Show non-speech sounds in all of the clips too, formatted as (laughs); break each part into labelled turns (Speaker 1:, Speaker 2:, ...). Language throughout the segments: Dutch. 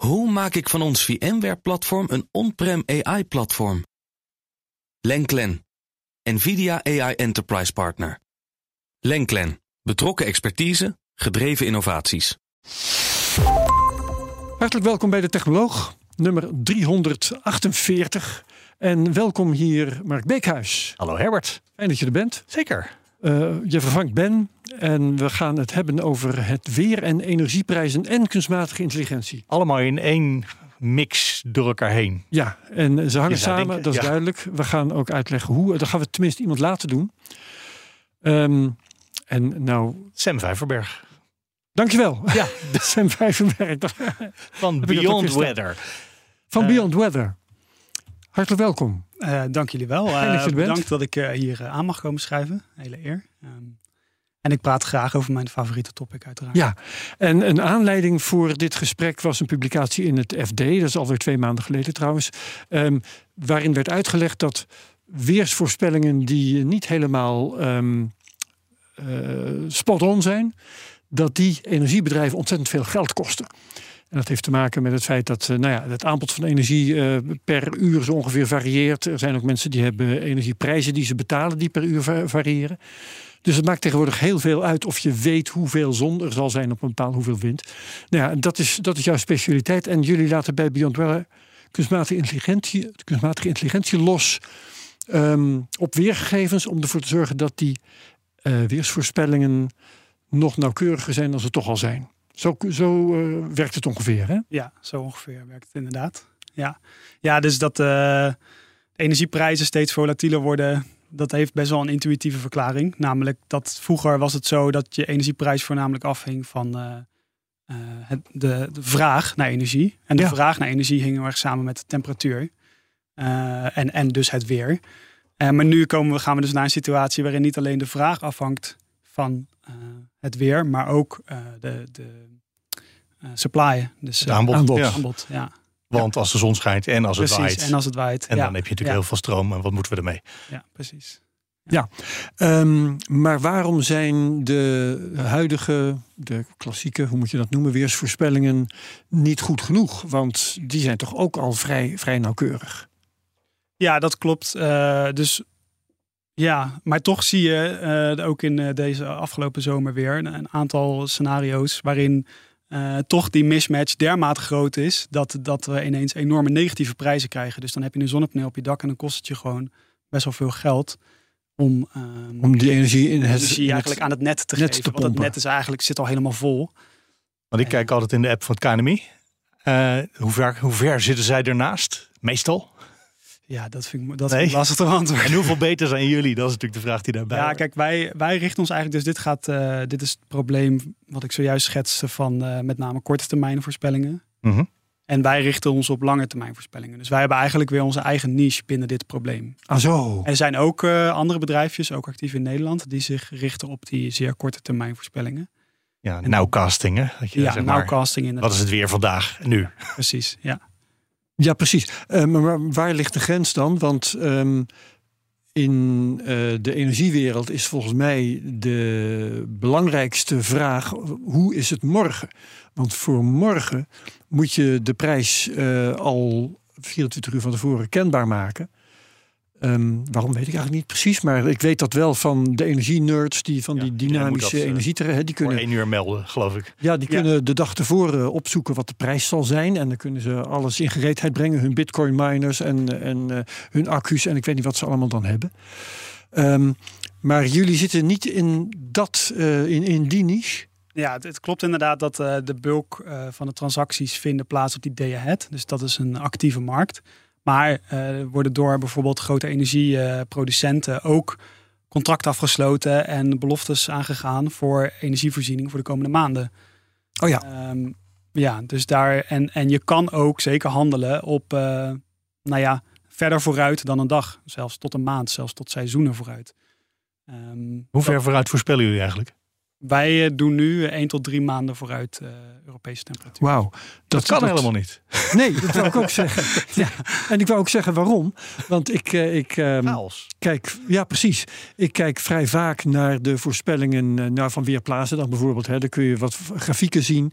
Speaker 1: Hoe maak ik van ons VMware-platform een on-prem AI-platform? Lenklen, NVIDIA AI Enterprise Partner. Lenklen, betrokken expertise, gedreven innovaties.
Speaker 2: Hartelijk welkom bij de Technoloog, nummer 348. En welkom hier Mark Beekhuis.
Speaker 3: Hallo Herbert.
Speaker 2: Fijn dat je er bent.
Speaker 3: Zeker.
Speaker 2: Uh, je vervangt Ben en we gaan het hebben over het weer en energieprijzen en kunstmatige intelligentie.
Speaker 3: Allemaal in één mix door elkaar heen.
Speaker 2: Ja, en ze hangen samen, dat is duidelijk. We gaan ook uitleggen hoe. Dat gaan we tenminste iemand laten doen. Um, en nou...
Speaker 3: Sam Vijverberg.
Speaker 2: Dankjewel. Ja, (laughs) Sam Vijverberg. (laughs)
Speaker 3: Van Beyond Weather.
Speaker 2: Van uh, Beyond Weather. Hartelijk welkom.
Speaker 4: Uh, dank jullie wel. Uh, bedankt dat ik uh, hier aan mag komen schrijven. Hele eer. Um, en ik praat graag over mijn favoriete topic uiteraard.
Speaker 2: Ja, en een aanleiding voor dit gesprek was een publicatie in het FD. Dat is alweer twee maanden geleden trouwens. Um, waarin werd uitgelegd dat weersvoorspellingen die niet helemaal um, spot-on zijn... dat die energiebedrijven ontzettend veel geld kosten. En dat heeft te maken met het feit dat nou ja, het aanbod van energie uh, per uur zo ongeveer varieert. Er zijn ook mensen die hebben energieprijzen die ze betalen die per uur variëren. Dus het maakt tegenwoordig heel veel uit of je weet hoeveel zon er zal zijn op een bepaald hoeveel wind. Nou ja, dat is, dat is jouw specialiteit. En jullie laten bij Beyond Weather kunstmatige intelligentie, kunstmatige intelligentie los um, op weergegevens om ervoor te zorgen dat die uh, weersvoorspellingen nog nauwkeuriger zijn dan ze toch al zijn. Zo, zo uh, werkt het ongeveer, hè?
Speaker 4: Ja, zo ongeveer werkt het inderdaad. Ja, ja dus dat de energieprijzen steeds volatieler worden, dat heeft best wel een intuïtieve verklaring. Namelijk dat vroeger was het zo dat je energieprijs voornamelijk afhing van uh, uh, het, de, de, vraag naar energie. En de ja. vraag naar energie hing heel erg samen met de temperatuur. Uh, en, en dus het weer. maar nu komen we, gaan we dus naar een situatie waarin niet alleen de vraag afhangt van het weer, maar ook de, de supply. Dus
Speaker 3: aanbod.
Speaker 4: aanbod. Ja. aanbod ja.
Speaker 3: Want als de zon schijnt en als
Speaker 4: precies,
Speaker 3: het waait.
Speaker 4: En als het waait.
Speaker 3: En dan heb je natuurlijk heel veel stroom. En wat moeten we ermee?
Speaker 4: Ja, precies.
Speaker 2: Ja, um, maar waarom zijn de huidige, de klassieke, hoe moet je dat noemen, weersvoorspellingen niet goed genoeg? Want die zijn toch ook al vrij, vrij nauwkeurig.
Speaker 4: Ja, dat klopt. Uh, dus ja, maar toch zie je uh, ook in uh, deze afgelopen zomer weer een aantal scenario's waarin uh, toch die mismatch dermate groot is dat, dat we ineens enorme negatieve prijzen krijgen. Dus dan heb je een zonnepaneel op je dak en dan kost het je gewoon best wel veel geld om, um,
Speaker 2: om die energie, in het,
Speaker 4: energie
Speaker 2: in
Speaker 4: eigenlijk aan het net te
Speaker 2: net
Speaker 4: geven.
Speaker 2: Te
Speaker 4: Want het net is eigenlijk, zit al helemaal vol.
Speaker 3: Want ik kijk altijd in de app van het KNMI. Uh, hoe, ver, hoe ver zitten zij ernaast? Meestal?
Speaker 4: Ja, dat vind ik, dat nee. lastig te antwoorden.
Speaker 3: En hoeveel beter zijn jullie? Dat is natuurlijk de vraag die daarbij
Speaker 4: Ja, kijk, wij, wij richten ons eigenlijk... Dus dit, gaat, uh, dit is het probleem wat ik zojuist schetste... van uh, met name korte termijn voorspellingen.
Speaker 3: Mm -hmm.
Speaker 4: En wij richten ons op lange termijn voorspellingen. Dus wij hebben eigenlijk weer onze eigen niche binnen dit probleem.
Speaker 2: Ah zo.
Speaker 4: Er zijn ook uh, andere bedrijfjes, ook actief in Nederland... die zich richten op die zeer korte termijn voorspellingen.
Speaker 3: Ja, nowcasting hè?
Speaker 4: Dat je, ja, zeg maar, nowcasting inderdaad.
Speaker 3: Wat is het weer vandaag nu?
Speaker 4: Precies, ja.
Speaker 2: Ja, precies. Uh, maar waar ligt de grens dan? Want um, in uh, de energiewereld is volgens mij de belangrijkste vraag: hoe is het morgen? Want voor morgen moet je de prijs uh, al 24 uur van tevoren kenbaar maken. Um, waarom weet ik eigenlijk niet precies, maar ik weet dat wel van de energie-nerds, die van ja, die dynamische dat, energie, die kunnen
Speaker 3: één uur melden, geloof ik.
Speaker 2: Ja, die kunnen de dag tevoren opzoeken wat de prijs zal zijn, en dan kunnen ze alles in gereedheid brengen, hun Bitcoin-miners en, en uh, hun accu's en ik weet niet wat ze allemaal dan hebben. Um, maar jullie zitten niet in dat, uh, in, in die niche.
Speaker 4: Ja, het, het klopt inderdaad dat uh, de bulk van de transacties vinden plaats op die day ahead. Dus dat is een actieve markt. Maar uh, worden door bijvoorbeeld grote energieproducenten ook contracten afgesloten en beloftes aangegaan voor energievoorziening voor de komende maanden.
Speaker 2: Oh ja.
Speaker 4: Um, ja, dus daar en, en je kan ook zeker handelen op, uh, nou ja, verder vooruit dan een dag. Zelfs tot een maand, zelfs tot seizoenen vooruit.
Speaker 3: Um, Hoe ver dat, vooruit voorspellen jullie eigenlijk?
Speaker 4: Wij eh, doen nu 1 tot 3 maanden vooruit uh, Europese temperatuur.
Speaker 2: Wauw.
Speaker 3: Dat, dat, kan helemaal niet. (laughs)
Speaker 2: Nee, dat wil ik ook zeggen. (laughs) Ja. En ik wou ook zeggen waarom. Want ik, uh, ik um, kijk, ja precies. Ik kijk vrij vaak naar de voorspellingen uh, nou, van Weerplaatsen dan bijvoorbeeld. Hè. Dan kun je wat grafieken zien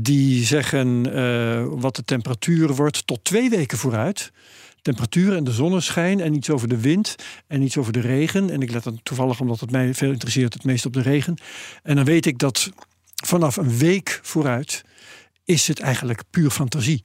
Speaker 2: die zeggen wat de temperatuur wordt tot twee weken vooruit temperatuur en de zonneschijn en iets over de wind en iets over de regen. En ik let dan toevallig, omdat het mij veel interesseert, het meest op de regen. En dan weet ik dat vanaf een week vooruit is het eigenlijk puur fantasie.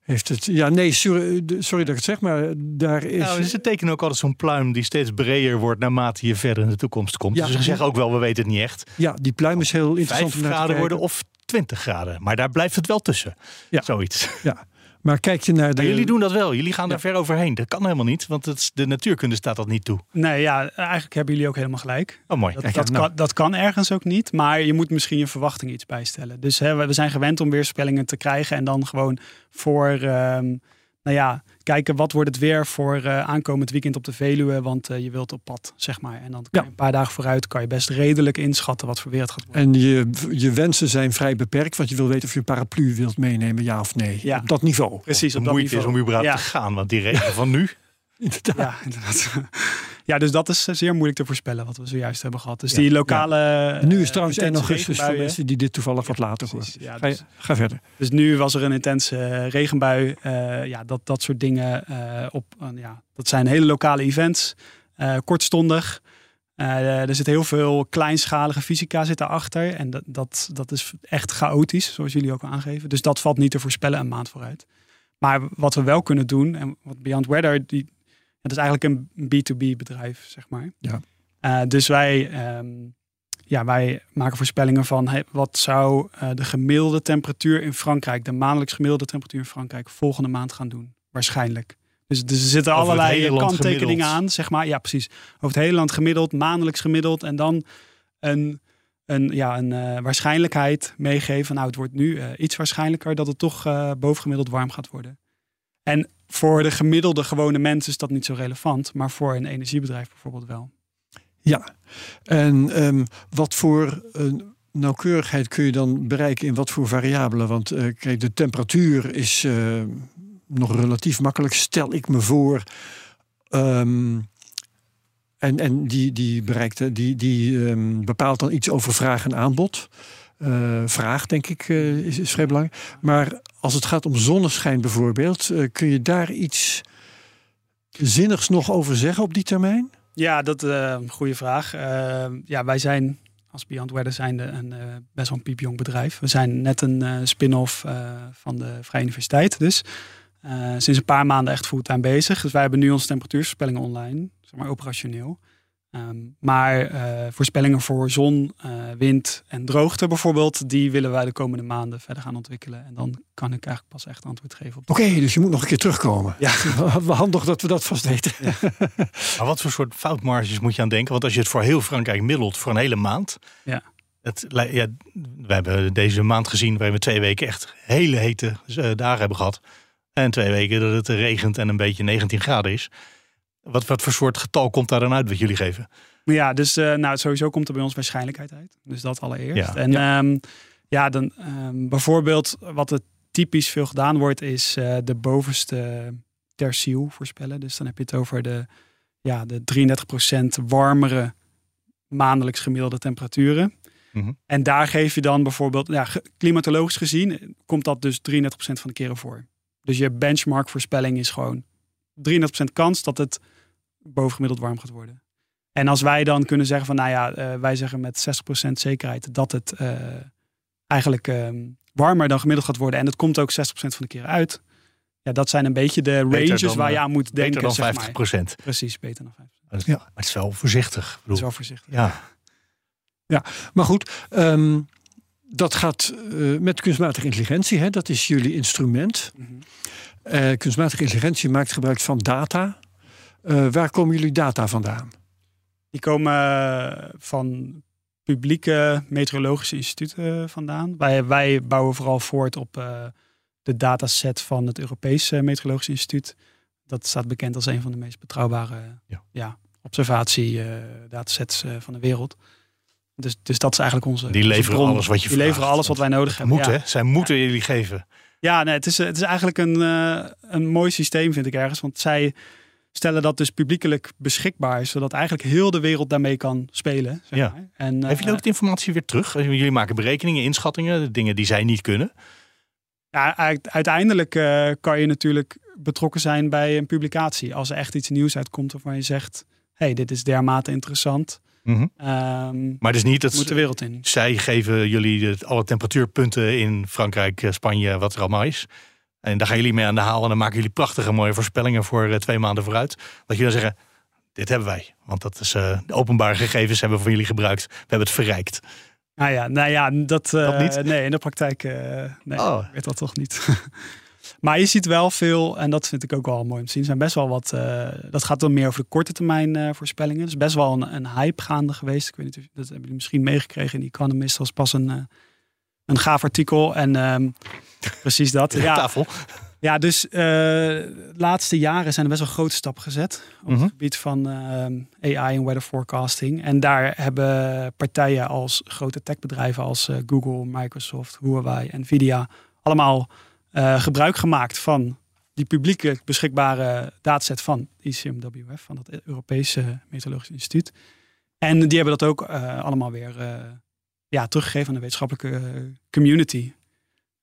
Speaker 2: Heeft het, ja, nee, sorry, sorry dat ik het zeg, maar daar is.
Speaker 3: Nou, ze tekenen ook altijd zo'n pluim die steeds breder wordt naarmate je verder in de toekomst komt. Ja, dus ze zeggen ook wel, we weten het niet echt.
Speaker 2: Ja, die pluim is heel interessant.
Speaker 3: 5 graden worden of 20 graden, maar daar blijft het wel tussen. Ja. Zoiets.
Speaker 2: Ja. Maar kijk je naar de.
Speaker 3: jullie doen dat wel. Jullie gaan daar ver overheen. Dat kan helemaal niet, want het, de natuurkunde staat dat niet toe.
Speaker 4: Nee, ja, eigenlijk hebben jullie ook helemaal gelijk.
Speaker 3: Oh, mooi.
Speaker 4: Dat, dat, nou. kan, dat kan ergens ook niet, maar je moet misschien je verwachting iets bijstellen. Dus hè, we zijn gewend om weerspellingen te krijgen en dan gewoon voor. Ehm, nou ja, kijken wat wordt het weer voor uh, aankomend weekend op de Veluwe. Want uh, je wilt op pad, zeg maar. En dan kan je een paar dagen vooruit kan je best redelijk inschatten wat voor weer het gaat worden.
Speaker 2: En je, je wensen zijn vrij beperkt. Want je wil weten of je een paraplu wilt meenemen, ja of nee. Ja. Op dat niveau.
Speaker 4: Precies, op dat
Speaker 3: niveau. is om überhaupt ja. te gaan. Want die regen van nu...
Speaker 2: inderdaad.
Speaker 4: Ja, inderdaad. (laughs) Ja, dus dat is zeer moeilijk te voorspellen wat we zojuist hebben gehad. Dus die lokale. Ja.
Speaker 2: Nu is het trouwens 1 augustus voor mensen die dit toevallig wat later horen. Ja, dus, ga, ga, verder.
Speaker 4: Dus nu was er een intense regenbui. Uh, ja, dat, dat soort dingen. Uh, op, uh, ja, dat zijn hele lokale events. kortstondig. er zit heel veel kleinschalige fysica zit daarachter. En dat, dat, dat is echt chaotisch, zoals jullie ook aangeven. Dus dat valt niet te voorspellen een maand vooruit. Maar wat we wel kunnen doen, en wat Beyond Weather, die, het is eigenlijk een B2B bedrijf, zeg maar.
Speaker 2: Ja.
Speaker 4: Uh, dus wij, um, ja, wij maken voorspellingen van hey, wat zou uh, de gemiddelde temperatuur in Frankrijk, de maandelijks gemiddelde temperatuur in Frankrijk, volgende maand gaan doen. Waarschijnlijk. Dus, dus er zitten over allerlei kanttekeningen aan, zeg maar. Ja, precies. Over het hele land gemiddeld, maandelijks gemiddeld. En dan een, een, ja, een uh, waarschijnlijkheid meegeven. Nou, het wordt nu iets waarschijnlijker dat het toch bovengemiddeld warm gaat worden. En voor de gemiddelde gewone mens is dat niet zo relevant, maar voor een energiebedrijf bijvoorbeeld wel.
Speaker 2: Ja, en um, wat voor uh, nauwkeurigheid kun je dan bereiken in wat voor variabelen? Want uh, kijk, de temperatuur is uh, nog relatief makkelijk, stel ik me voor. Um, en, en die, die, bereikt, die, die um, bepaalt dan iets over vraag en aanbod. Uh, vraag, denk ik, uh, is, vrij belangrijk. Maar als het gaat om zonneschijn bijvoorbeeld, uh, kun je daar iets zinnigs nog over zeggen op die termijn?
Speaker 4: Ja, dat is een goede vraag. ja, wij zijn als Beyond Weather zijn een best wel een piepjong bedrijf. We zijn net een spin-off van de Vrije Universiteit. Dus sinds een paar maanden echt fulltime bezig. Dus wij hebben nu onze temperatuurvoorspellingen online, zeg maar operationeel. Um, maar uh, voorspellingen voor zon, uh, wind en droogte bijvoorbeeld, die willen wij de komende maanden verder gaan ontwikkelen. En dan kan ik eigenlijk pas echt antwoord geven op.
Speaker 2: Oké, dus je moet nog een keer terugkomen. Ja. (laughs) Handig dat we dat vast weten. Ja. (laughs)
Speaker 3: maar wat voor soort foutmarges moet je aan denken? Want als je het voor heel Frankrijk middelt voor een hele maand.
Speaker 4: Ja.
Speaker 3: Het, ja, we hebben deze maand gezien waarin we twee weken echt hele hete uh, dagen hebben gehad. En twee weken dat het regent en een beetje 19 graden is. Wat, wat voor soort getal komt daar dan uit wat jullie geven?
Speaker 4: Ja, dus uh, nou, sowieso komt er bij ons waarschijnheid uit. Dus dat allereerst. En ja, um, ja dan um, bijvoorbeeld wat er typisch veel gedaan wordt, is uh, de bovenste terciel voorspellen. Dus dan heb je het over de, ja, de 33% warmere maandelijks gemiddelde temperaturen. Mm -hmm. En daar geef je dan bijvoorbeeld, ja, klimatologisch gezien, komt dat dus 33% van de keren voor. Dus je benchmark voorspelling is gewoon 33% kans dat het bovengemiddeld warm gaat worden. En als wij dan kunnen zeggen van, nou ja, uh, wij zeggen met 60% zekerheid dat het uh, eigenlijk uh, warmer dan gemiddeld gaat worden. En het komt ook 60% van de keren uit. Ja, dat zijn een beetje de ranges dan, waar je aan moet denken.
Speaker 3: Beter dan 50%.
Speaker 4: Zeg maar. Precies, beter dan 50%.
Speaker 3: Maar ja. Maar het is wel voorzichtig.
Speaker 4: Het is wel voorzichtig.
Speaker 3: Ja.
Speaker 2: Ja, maar goed. Um, dat gaat met kunstmatige intelligentie. Hè? Dat is jullie instrument. Mm -hmm. Uh, kunstmatige intelligentie maakt gebruik van data. Uh, waar komen jullie data vandaan?
Speaker 4: Die komen uh, van publieke meteorologische instituten vandaan. Wij, wij bouwen vooral voort op de dataset van het Europese Meteorologisch Instituut. Dat staat bekend als een van de meest betrouwbare ja. ja observatie-datasets van de wereld. Dus, dus dat is eigenlijk onze.
Speaker 3: Die leveren
Speaker 4: onze bron.
Speaker 3: alles wat je
Speaker 4: Die leveren alles wat wij nodig hebben.
Speaker 3: Moeten,
Speaker 4: ja.
Speaker 3: hè? Zij moeten jullie geven.
Speaker 4: Ja, nee, het, is, het is eigenlijk een, eh, een mooi systeem, vind ik ergens. Want zij stellen dat dus publiekelijk beschikbaar is, zodat eigenlijk heel de wereld daarmee kan spelen. Zeg
Speaker 3: Ja.
Speaker 4: maar. En,
Speaker 3: Hebben jullie
Speaker 4: eh,
Speaker 3: ook de informatie weer terug? Jullie maken berekeningen, inschattingen, de dingen die zij niet kunnen.
Speaker 4: Ja, uit- uiteindelijk eh, kan je natuurlijk betrokken zijn bij een publicatie. Als er echt iets nieuws uitkomt waarvan je zegt... hey, dit is dermate interessant.
Speaker 3: Mhm.
Speaker 4: Ehm
Speaker 3: Maar dus niet dat
Speaker 4: moet de wereld in.
Speaker 3: zij geven jullie de, alle temperatuurpunten in Frankrijk, eh, Spanje, wat er allemaal is. En daar gaan jullie mee aan de haal en dan maken jullie prachtige mooie voorspellingen voor eh, twee maanden vooruit. Dat jullie dan zeggen, dit hebben wij. Want dat is eh, de openbare gegevens hebben we van jullie gebruikt. We hebben het verrijkt.
Speaker 4: Nou ja, nou ja dat, eh,
Speaker 3: Dat niet?
Speaker 4: Nee, in de praktijk uh, nee,
Speaker 3: Oh.
Speaker 4: weet dat toch niet. (laughs) maar je ziet wel veel, en dat vind ik ook wel mooi om te zien, zijn best wel wat. dat gaat dan meer over de korte termijn voorspellingen. Dus best wel een, een hype gaande geweest. Ik weet niet of dat hebben jullie misschien meegekregen in The Economist. Dat was pas een, een gaaf artikel. En ehm, (laughs) precies dat.
Speaker 3: Ja.
Speaker 4: Ja,
Speaker 3: Tafel.
Speaker 4: ja, dus eh, de laatste jaren zijn er best wel grote stappen gezet op
Speaker 3: Mhm.
Speaker 4: het gebied van eh, AI en weather forecasting. En daar hebben partijen als grote techbedrijven als eh, Google, Microsoft, Huawei, Nvidia allemaal eh, gebruik gemaakt van die publieke beschikbare dataset van ICMWF, van het Europese Meteorologisch Instituut. En die hebben dat ook eh, allemaal weer eh, ja, teruggegeven aan de wetenschappelijke eh, community.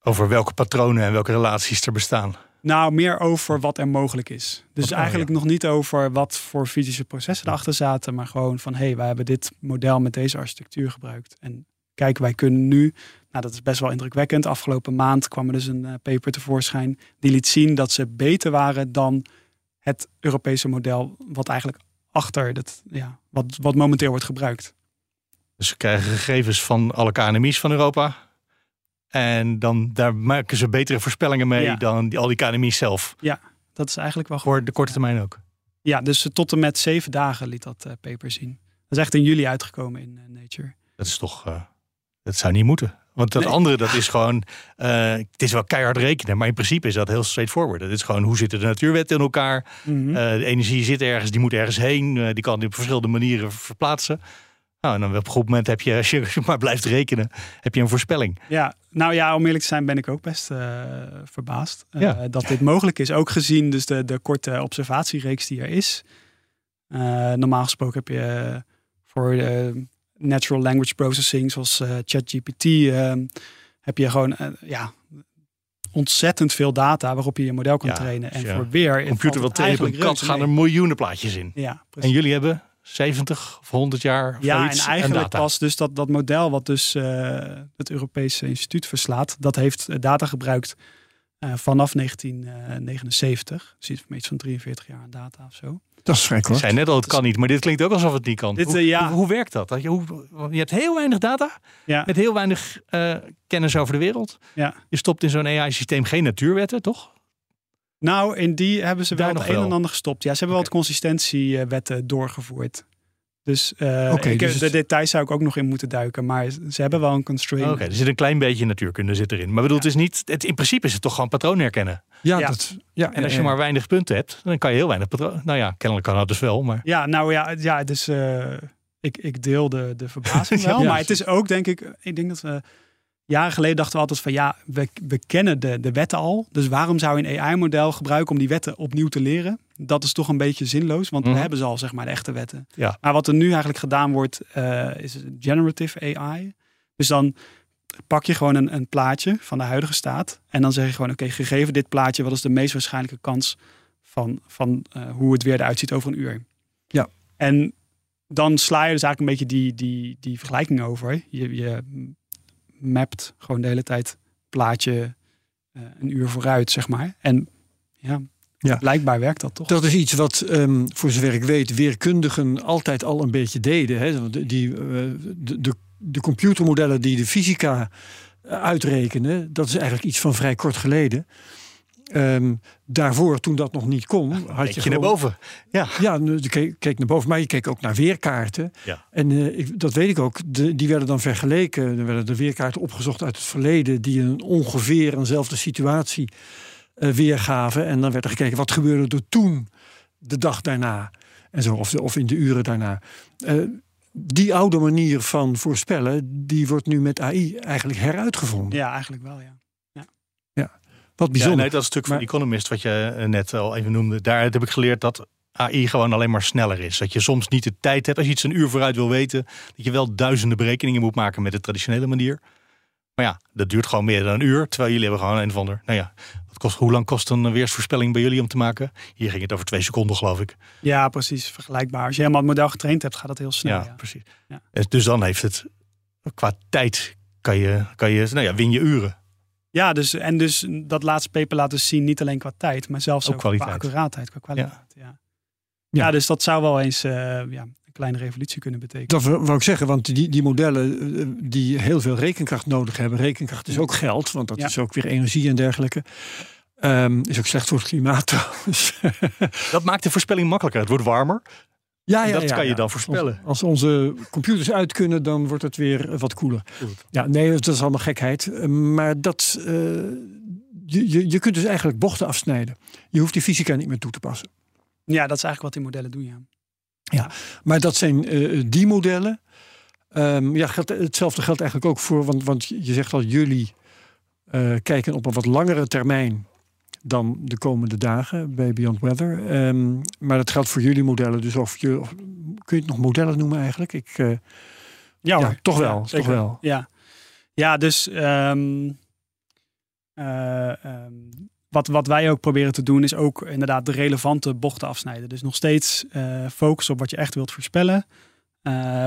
Speaker 3: Over welke patronen en welke relaties er bestaan.
Speaker 4: Nou, meer over wat er mogelijk is. Dus
Speaker 3: Wat- oh,
Speaker 4: eigenlijk nog niet over wat voor fysische processen erachter zaten, maar gewoon van hé, hey, wij hebben dit model met deze architectuur gebruikt. En kijk, wij kunnen nu, nou dat is best wel indrukwekkend. Afgelopen maand kwam er dus een eh, paper tevoorschijn die liet zien dat ze beter waren dan het Europese model, wat eigenlijk achter dat, ja, wat, wat momenteel wordt gebruikt.
Speaker 3: Dus ze krijgen gegevens van alle KNMI's van Europa. En dan daar maken ze betere voorspellingen mee
Speaker 4: Ja.
Speaker 3: dan die, al die KNMI's zelf.
Speaker 4: Dat is eigenlijk wel
Speaker 3: Voor de korte termijn ook.
Speaker 4: Ja, dus tot en met zeven dagen liet dat eh, paper zien. Dat is echt in juli uitgekomen in eh, Nature.
Speaker 3: Dat is toch. eh, dat zou niet moeten. Want dat
Speaker 4: Nee.
Speaker 3: andere, dat is gewoon. eh, het is wel keihard rekenen, maar in principe is dat heel straightforward. Het is gewoon hoe zitten de natuurwetten in elkaar.
Speaker 4: Mhm.
Speaker 3: Eh, de energie zit ergens, die moet ergens heen. eh, die kan op verschillende manieren verplaatsen. Nou, en dan op een goed moment heb je, als je maar blijft rekenen, heb je een voorspelling.
Speaker 4: Ja, nou ja, om eerlijk te zijn ben ik ook best eh, verbaasd eh,
Speaker 3: Ja.
Speaker 4: dat dit mogelijk is. Ook gezien dus de, de korte observatiereeks die er is. Eh, normaal gesproken heb je voor de natural language processing, zoals ChatGPT, heb je gewoon ja, ontzettend veel data waarop je je model kan
Speaker 3: Ja,
Speaker 4: trainen. En voor weer...
Speaker 3: Computer wil
Speaker 4: eigenlijk
Speaker 3: kant, gaan er miljoenen plaatjes in.
Speaker 4: Ja, precies.
Speaker 3: En jullie hebben 70 of 100 jaar of
Speaker 4: Ja,
Speaker 3: zoiets
Speaker 4: en eigenlijk
Speaker 3: data.
Speaker 4: pas dus dat, dat model wat dus eh, het Europese instituut verslaat, dat heeft eh, data gebruikt eh, vanaf 1979. Dus iets van iets van 43 jaar aan data of zo.
Speaker 2: Dat is vrij
Speaker 3: Ik zei net al, het kan niet, maar dit klinkt ook alsof het niet kan.
Speaker 4: Dit,
Speaker 3: hoe,
Speaker 4: ja.
Speaker 3: hoe, hoe werkt dat? Dat je, hoe, je hebt heel weinig data
Speaker 4: Ja,
Speaker 3: met heel weinig eh, kennis over de wereld.
Speaker 4: ja.
Speaker 3: Je stopt in zo'n AI-systeem geen natuurwetten, toch?
Speaker 4: Nou, in die hebben ze wel het
Speaker 3: nog
Speaker 4: een
Speaker 3: wel.
Speaker 4: en ander gestopt. Ja, ze hebben wel wat consistentiewetten doorgevoerd. Dus eh, ik,
Speaker 2: dus het-
Speaker 4: de details zou ik ook nog in moeten duiken. Maar ze hebben wel een constraint.
Speaker 3: Oké, er zit een klein beetje natuurkunde zit erin. Maar bedoel, het is niet, het, in principe is het toch gewoon patroon herkennen.
Speaker 2: Ja,
Speaker 4: Ja.
Speaker 2: Dat, ja,
Speaker 3: En als je maar weinig punten hebt, dan kan je heel weinig patroon. Nou ja, kennelijk kan dat dus wel, maar
Speaker 4: Ja, nou ja, ja dus eh, ik, ik deel de, de verbazing (laughs) wel.
Speaker 3: Ja,
Speaker 4: maar het is ook, denk ik, ik denk dat we jaren geleden dachten we altijd van ja, we, we kennen de, de wetten al. Dus waarom zou je een AI-model gebruiken om die wetten opnieuw te leren? Dat is toch een beetje zinloos, want
Speaker 3: Mhm.
Speaker 4: we hebben ze al, zeg maar, de echte wetten.
Speaker 3: Ja.
Speaker 4: Maar wat er nu eigenlijk gedaan wordt, eh, is generative AI. Dus dan pak je gewoon een, een plaatje van de huidige staat. En dan zeg je gewoon, oké, gegeven dit plaatje, wat is de meest waarschijnlijke kans van, van eh, hoe het weer eruit ziet over een uur?
Speaker 2: Ja.
Speaker 4: En dan sla je dus eigenlijk een beetje die, die, die vergelijking over. Je, je mapt gewoon de hele tijd plaatje eh, een uur vooruit, zeg maar. En ja,
Speaker 2: Ja.
Speaker 4: blijkbaar werkt dat toch?
Speaker 2: Dat is iets wat, ehm, voor zover ik weet, weerkundigen altijd al een beetje deden. Hè? Die, eh, de, de, de computermodellen die de fysica eh, uitrekenen, dat is eigenlijk iets van vrij kort geleden. Ehm, daarvoor, toen dat nog niet kon, had
Speaker 3: Kijk
Speaker 2: je
Speaker 3: naar boven. Ja.
Speaker 2: Ja, nu- je keek, keek naar boven, maar je keek ook naar weerkaarten.
Speaker 3: Ja.
Speaker 2: En eh, ik, dat weet ik ook. De, die werden dan vergeleken. Er werden de weerkaarten opgezocht uit het verleden... die een ongeveer eenzelfde situatie eh, weergaven. En dan werd er gekeken wat gebeurde er toen, de dag daarna. En zo, of, de- of in de uren daarna. Eh, die oude manier van voorspellen, die wordt nu met AI eigenlijk heruitgevonden.
Speaker 4: Ja, eigenlijk wel, ja.
Speaker 2: Wat
Speaker 3: Ja,
Speaker 2: bijzonder.
Speaker 3: nee, dat stuk van
Speaker 2: Maar-
Speaker 3: Economist wat je eh, net al even noemde. Daaruit heb ik geleerd dat AI gewoon alleen maar sneller is. Dat je soms niet de tijd hebt. Als je iets een uur vooruit wil weten. Dat je wel duizenden berekeningen moet maken met de traditionele manier. Maar ja, dat duurt gewoon meer dan een uur. Terwijl jullie hebben gewoon een of ander. Nou ja, wat kost, hoe lang kost een weersvoorspelling bij jullie om te maken? Hier ging het over twee seconden geloof ik.
Speaker 4: Ja, precies. Vergelijkbaar. Als je helemaal het model getraind hebt, gaat het heel snel.
Speaker 3: ja,
Speaker 4: Ja,
Speaker 3: precies.
Speaker 4: Ja.
Speaker 3: Eh, Dus dan heeft het qua tijd kan je, kan je nou ja, win je uren.
Speaker 4: Ja, dus, en dus dat laatste paper laat dus zien, niet alleen qua tijd, maar zelfs
Speaker 3: Ook
Speaker 4: qua accuraatheid, qua kwaliteit. Ja. Ja.
Speaker 2: Ja.
Speaker 4: dus dat zou wel eens eh, ja, een kleine revolutie kunnen betekenen.
Speaker 2: Dat wou ik zeggen, want die, die modellen eh, die heel veel rekenkracht nodig hebben. Rekenkracht is ook geld, want dat
Speaker 4: Ja.
Speaker 2: is ook weer energie en dergelijke. Ehm, is ook slecht voor het klimaat trouwens. (laughs)
Speaker 3: Dat maakt de voorspelling makkelijker. Het wordt warmer.
Speaker 2: Ja,
Speaker 3: En dat kan je dan voorspellen.
Speaker 2: Als, als onze computers uit kunnen, dan wordt het weer eh, wat koeler.
Speaker 3: Goed.
Speaker 2: Ja, nee, dat is allemaal gekheid. Eh, Maar dat, eh, je, je, kunt dus eigenlijk bochten afsnijden. Je hoeft die fysica niet meer toe te passen.
Speaker 4: Ja, dat is eigenlijk wat die modellen doen, ja.
Speaker 2: Maar dat zijn eh, die modellen. Ehm, ja, geldt, hetzelfde geldt eigenlijk ook voor, want, want je zegt al, jullie eh, kijken op een wat langere termijn dan de komende dagen bij Beyond Weather. Ehm, maar dat geldt voor jullie modellen. Dus of je, of- kun je het nog modellen noemen eigenlijk? Ik, eh,
Speaker 4: Ja,
Speaker 2: toch wel,
Speaker 4: Ja,
Speaker 2: toch wel.
Speaker 4: Ja, ja dus ehm, eh, ehm, wat, wat wij ook proberen te doen is ook inderdaad de relevante bochten afsnijden. Dus nog steeds eh focussen op wat je echt wilt voorspellen,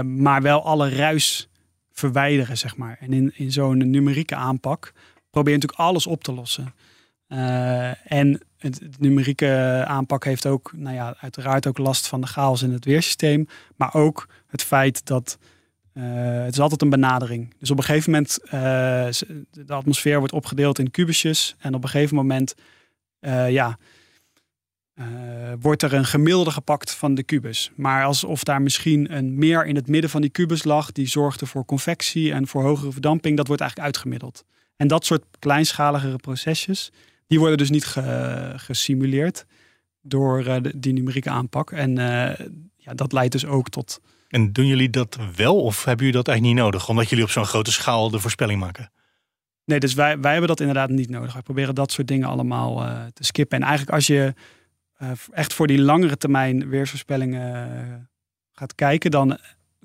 Speaker 4: maar wel alle ruis verwijderen, zeg maar. En in, in zo'n numerieke aanpak probeer je natuurlijk alles op te lossen. Eh, en het, numerieke aanpak heeft ook, nou ja, uiteraard ook last van de chaos in het weersysteem, maar ook het feit dat eh, het is altijd een benadering. Dus op een gegeven moment, eh, de atmosfeer wordt opgedeeld in kubusjes. En op een gegeven moment, ja, wordt er een gemiddelde gepakt van de kubus. Maar alsof daar misschien een meer in het midden van die kubus lag, die zorgde voor convectie en voor hogere verdamping, dat wordt eigenlijk uitgemiddeld. En dat soort kleinschaligere procesjes, die worden dus niet ge- gesimuleerd door eh, de- die numerieke aanpak. En eh, ja, dat leidt dus ook tot
Speaker 3: En doen jullie dat wel of hebben jullie dat eigenlijk niet nodig? Omdat jullie op zo'n grote schaal de voorspelling maken.
Speaker 4: Nee, dus wij, wij hebben dat inderdaad niet nodig. Wij proberen dat soort dingen allemaal eh, te skippen. En eigenlijk als je echt voor die langere termijn weersvoorspellingen gaat kijken, dan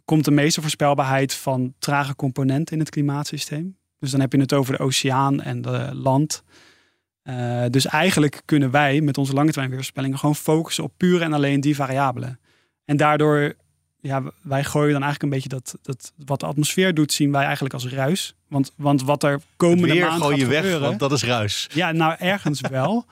Speaker 4: komt de meeste voorspelbaarheid van trage componenten in het klimaatsysteem. Dus dan heb je het over de oceaan en de land. Eh, dus eigenlijk kunnen wij met onze lange termijn weervoorspellingen gewoon focussen op puur en alleen die variabelen. En daardoor, ja, wij gooien dan eigenlijk een beetje dat, dat wat de atmosfeer doet, zien wij eigenlijk als ruis. Want, want wat er komende
Speaker 3: Weer
Speaker 4: maand
Speaker 3: gooi
Speaker 4: gaat
Speaker 3: je weg,
Speaker 4: gebeuren,
Speaker 3: want dat is ruis.
Speaker 4: ja, nou ergens (laughs) wel.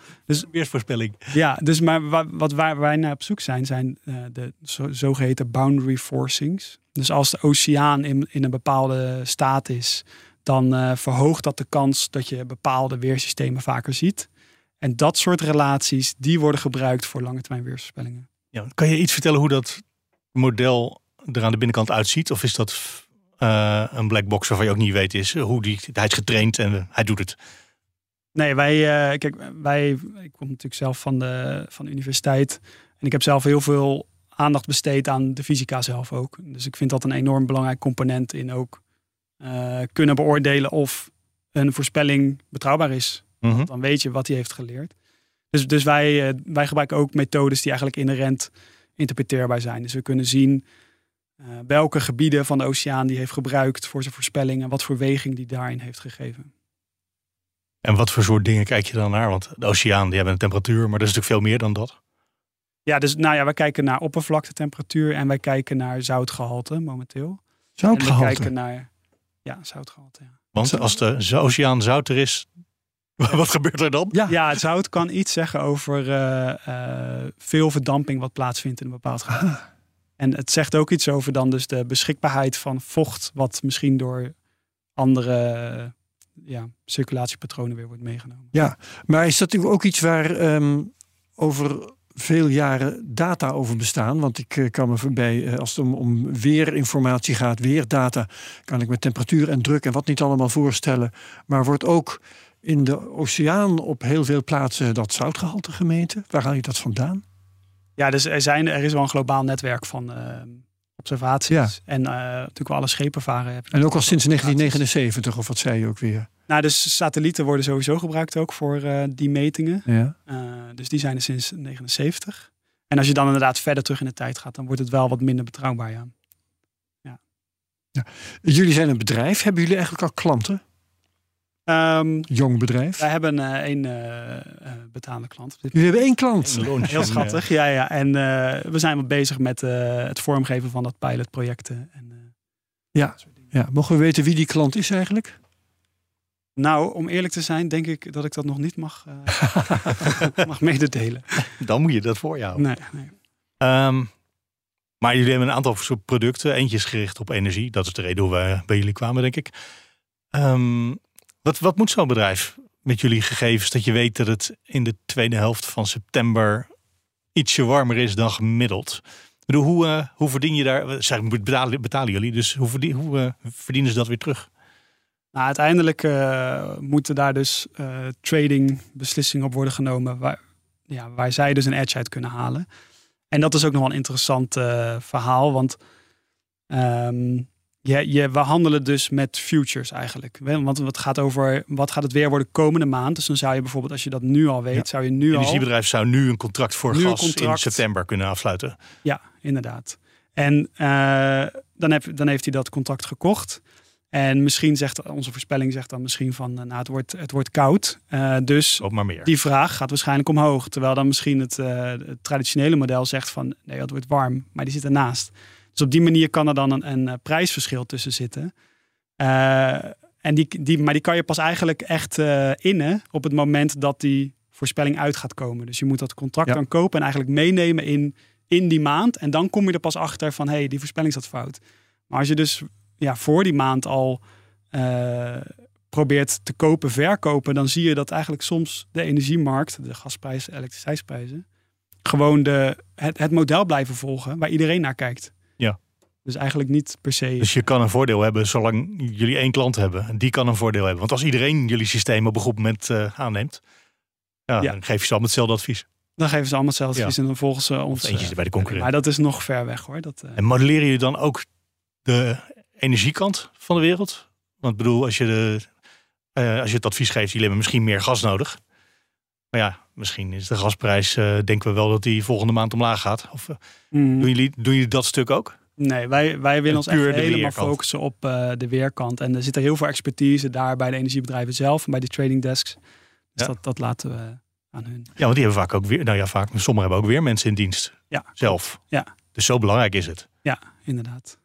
Speaker 3: Weersvoorspelling.
Speaker 4: Ja, dus maar wa- wat waar wij naar op zoek zijn, zijn eh, de zo, zogeheten boundary forcings. Dus als de oceaan in, in een bepaalde staat is, dan eh, verhoogt dat de kans dat je bepaalde weersystemen vaker ziet. En dat soort relaties, die worden gebruikt voor lange termijn weersvoorspellingen.
Speaker 3: Ja, kan je iets vertellen hoe dat model er aan de binnenkant uitziet? Of is dat eh, een black box waarvan je ook niet weet is hoe die, hij is getraind en hij doet het?
Speaker 4: Nee, wij, eh, kijk, wij, ik kom natuurlijk zelf van de, van de universiteit. En ik heb zelf heel veel aandacht besteed aan de fysica zelf ook. Dus ik vind dat een enorm belangrijk component in ook eh, kunnen beoordelen of een voorspelling betrouwbaar is.
Speaker 3: Mhm.
Speaker 4: Dan weet je wat hij heeft geleerd. Dus, dus wij, eh, wij gebruiken ook methodes die eigenlijk inherent interpreteerbaar zijn. Dus we kunnen zien eh, welke gebieden van de oceaan die heeft gebruikt voor zijn voorspellingen. Wat voor weging die daarin heeft gegeven.
Speaker 3: En wat voor soort dingen kijk je dan naar? Want de oceaan, die hebben een temperatuur, maar dat is natuurlijk veel meer dan dat.
Speaker 4: Ja, dus nou ja, wij kijken naar oppervlaktetemperatuur en wij kijken naar zoutgehalte momenteel. En we
Speaker 2: Zoutgehalte.
Speaker 4: kijken naar ja, zoutgehalte. Ja.
Speaker 3: Want als de oceaan zouter is, (laughs) wat gebeurt er dan?
Speaker 2: Ja,
Speaker 4: ja, het zout kan iets zeggen over eh, eh, veel verdamping wat plaatsvindt in een bepaald gebied.
Speaker 2: Ah,
Speaker 4: En het zegt ook iets over dan dus de beschikbaarheid van vocht, wat misschien door andere eh, ja, circulatiepatronen weer wordt meegenomen.
Speaker 2: Maar is dat natuurlijk ook iets waar ehm, over veel jaren data over bestaan? Want ik eh, kan me voorbij, eh, als het om, weerinformatie gaat, weerdata, kan ik met temperatuur en druk en wat niet allemaal voorstellen. Maar wordt ook in de oceaan op heel veel plaatsen dat zoutgehalte gemeten? Waar haal je dat vandaan?
Speaker 4: Ja, dus er, zijn, er is wel een globaal netwerk van, eh, observaties. En eh, natuurlijk wel alle schepen varen. Heb
Speaker 2: En ook al sinds
Speaker 4: observaties.
Speaker 2: 1979, of wat zei je ook weer?
Speaker 4: Nou, dus satellieten worden sowieso gebruikt ook voor eh, die metingen.
Speaker 2: Ja.
Speaker 4: Eh, dus die zijn er sinds 79. En als je dan inderdaad verder terug in de tijd gaat, dan wordt het wel wat minder betrouwbaar. Ja.
Speaker 2: Jullie zijn een bedrijf. Hebben jullie eigenlijk al klanten?
Speaker 4: Ehm,
Speaker 2: Jong bedrijf.
Speaker 4: wij hebben eh één betalende klant.
Speaker 2: Jullie hebben één klant.
Speaker 4: Heel schattig, ja, ja. En eh, we zijn wel bezig met eh, het vormgeven van dat pilotproject. En, eh,
Speaker 2: Ja. Ja, mogen we weten wie die klant is eigenlijk?
Speaker 4: Nou, om eerlijk te zijn, denk ik dat ik dat nog niet mag, eh, (laughs) mag mededelen.
Speaker 3: dan moet je dat voor houden.
Speaker 4: Nee, nee.
Speaker 3: Ehm, maar jullie hebben een aantal soort producten. Eentje is gericht op energie. Dat is de reden hoe we bij jullie kwamen, denk ik. Ehm, wat, wat moet zo'n bedrijf met jullie gegevens dat je weet dat het in de tweede helft van september ietsje warmer is dan gemiddeld? Hoe, eh, hoe verdien je daar? Zeg, betalen, betalen jullie, dus hoe, hoe eh, verdienen ze dat weer terug?
Speaker 4: Nou, uiteindelijk eh, moeten daar dus trading beslissingen op worden genomen waar, ja, waar zij dus een edge uit kunnen halen. En dat is ook nog wel een interessant verhaal, want ehm, je, je, we handelen dus met futures eigenlijk. Want het gaat over wat gaat het weer worden komende maand. Dus dan zou je bijvoorbeeld, als je dat nu al weet,
Speaker 3: Ja.
Speaker 4: zou je nu
Speaker 3: Een
Speaker 4: al...
Speaker 3: energiebedrijf zou nu een contract voor
Speaker 4: Nu
Speaker 3: gas in september kunnen afsluiten.
Speaker 4: Ja, inderdaad. En eh, dan, heb, dan heeft hij dat contract gekocht. En misschien zegt onze voorspelling zegt dan misschien van, eh, nou, het wordt, het wordt koud. Eh, dus
Speaker 3: Ook maar meer.
Speaker 4: die vraag gaat waarschijnlijk omhoog. Terwijl dan misschien het, het traditionele model zegt van, nee, het wordt warm, maar die zit ernaast. Dus op die manier kan er dan een, een eh, prijsverschil tussen zitten. Eh, en die, die, maar die kan je pas eigenlijk echt eh, innen op het moment dat die voorspelling uit gaat komen. Dus je moet dat contract
Speaker 2: Ja.
Speaker 4: dan kopen en eigenlijk meenemen in, in die maand. En dan kom je er pas achter van, hé, hey, die voorspelling zat fout. Maar als je dus ja, voor die maand al probeert te kopen, verkopen, dan zie je dat eigenlijk soms de energiemarkt, de gasprijzen, elektriciteitsprijzen, gewoon de, het, het model blijven volgen waar iedereen naar kijkt. Dus eigenlijk niet per se.
Speaker 3: Dus je kan een voordeel hebben zolang jullie één klant hebben. En Die kan een voordeel hebben. Want als iedereen jullie systeem op een goed moment eh, aanneemt, ja,
Speaker 4: Ja.
Speaker 3: dan geef je ze allemaal hetzelfde advies.
Speaker 4: dan geven ze allemaal hetzelfde
Speaker 3: Ja.
Speaker 4: advies en dan volgen ze ons.
Speaker 3: Of eentje
Speaker 4: eh,
Speaker 3: bij de concurrent.
Speaker 4: maar dat is nog ver weg hoor. Dat, eh,
Speaker 3: En modelleren jullie dan ook de energiekant van de wereld? Want ik bedoel, als je, de, als je het advies geeft, jullie hebben misschien meer gas nodig. Maar ja, misschien is de gasprijs, denken we wel dat die volgende maand omlaag gaat. Of
Speaker 4: mm,
Speaker 3: doen, jullie, doen jullie dat stuk ook?
Speaker 4: Nee, wij, wij willen ons echt helemaal
Speaker 3: weerkant.
Speaker 4: focussen op eh, de weerkant. En er zit er heel veel expertise daar bij de energiebedrijven zelf en bij de trading desks. Dus
Speaker 3: Ja.
Speaker 4: dat, dat laten we aan hun.
Speaker 3: Ja, want die hebben vaak ook weer, nou ja, vaak, maar sommigen hebben ook weer mensen in dienst.
Speaker 4: Ja.
Speaker 3: Zelf.
Speaker 4: Ja.
Speaker 3: Dus zo belangrijk is het.
Speaker 4: Ja, inderdaad.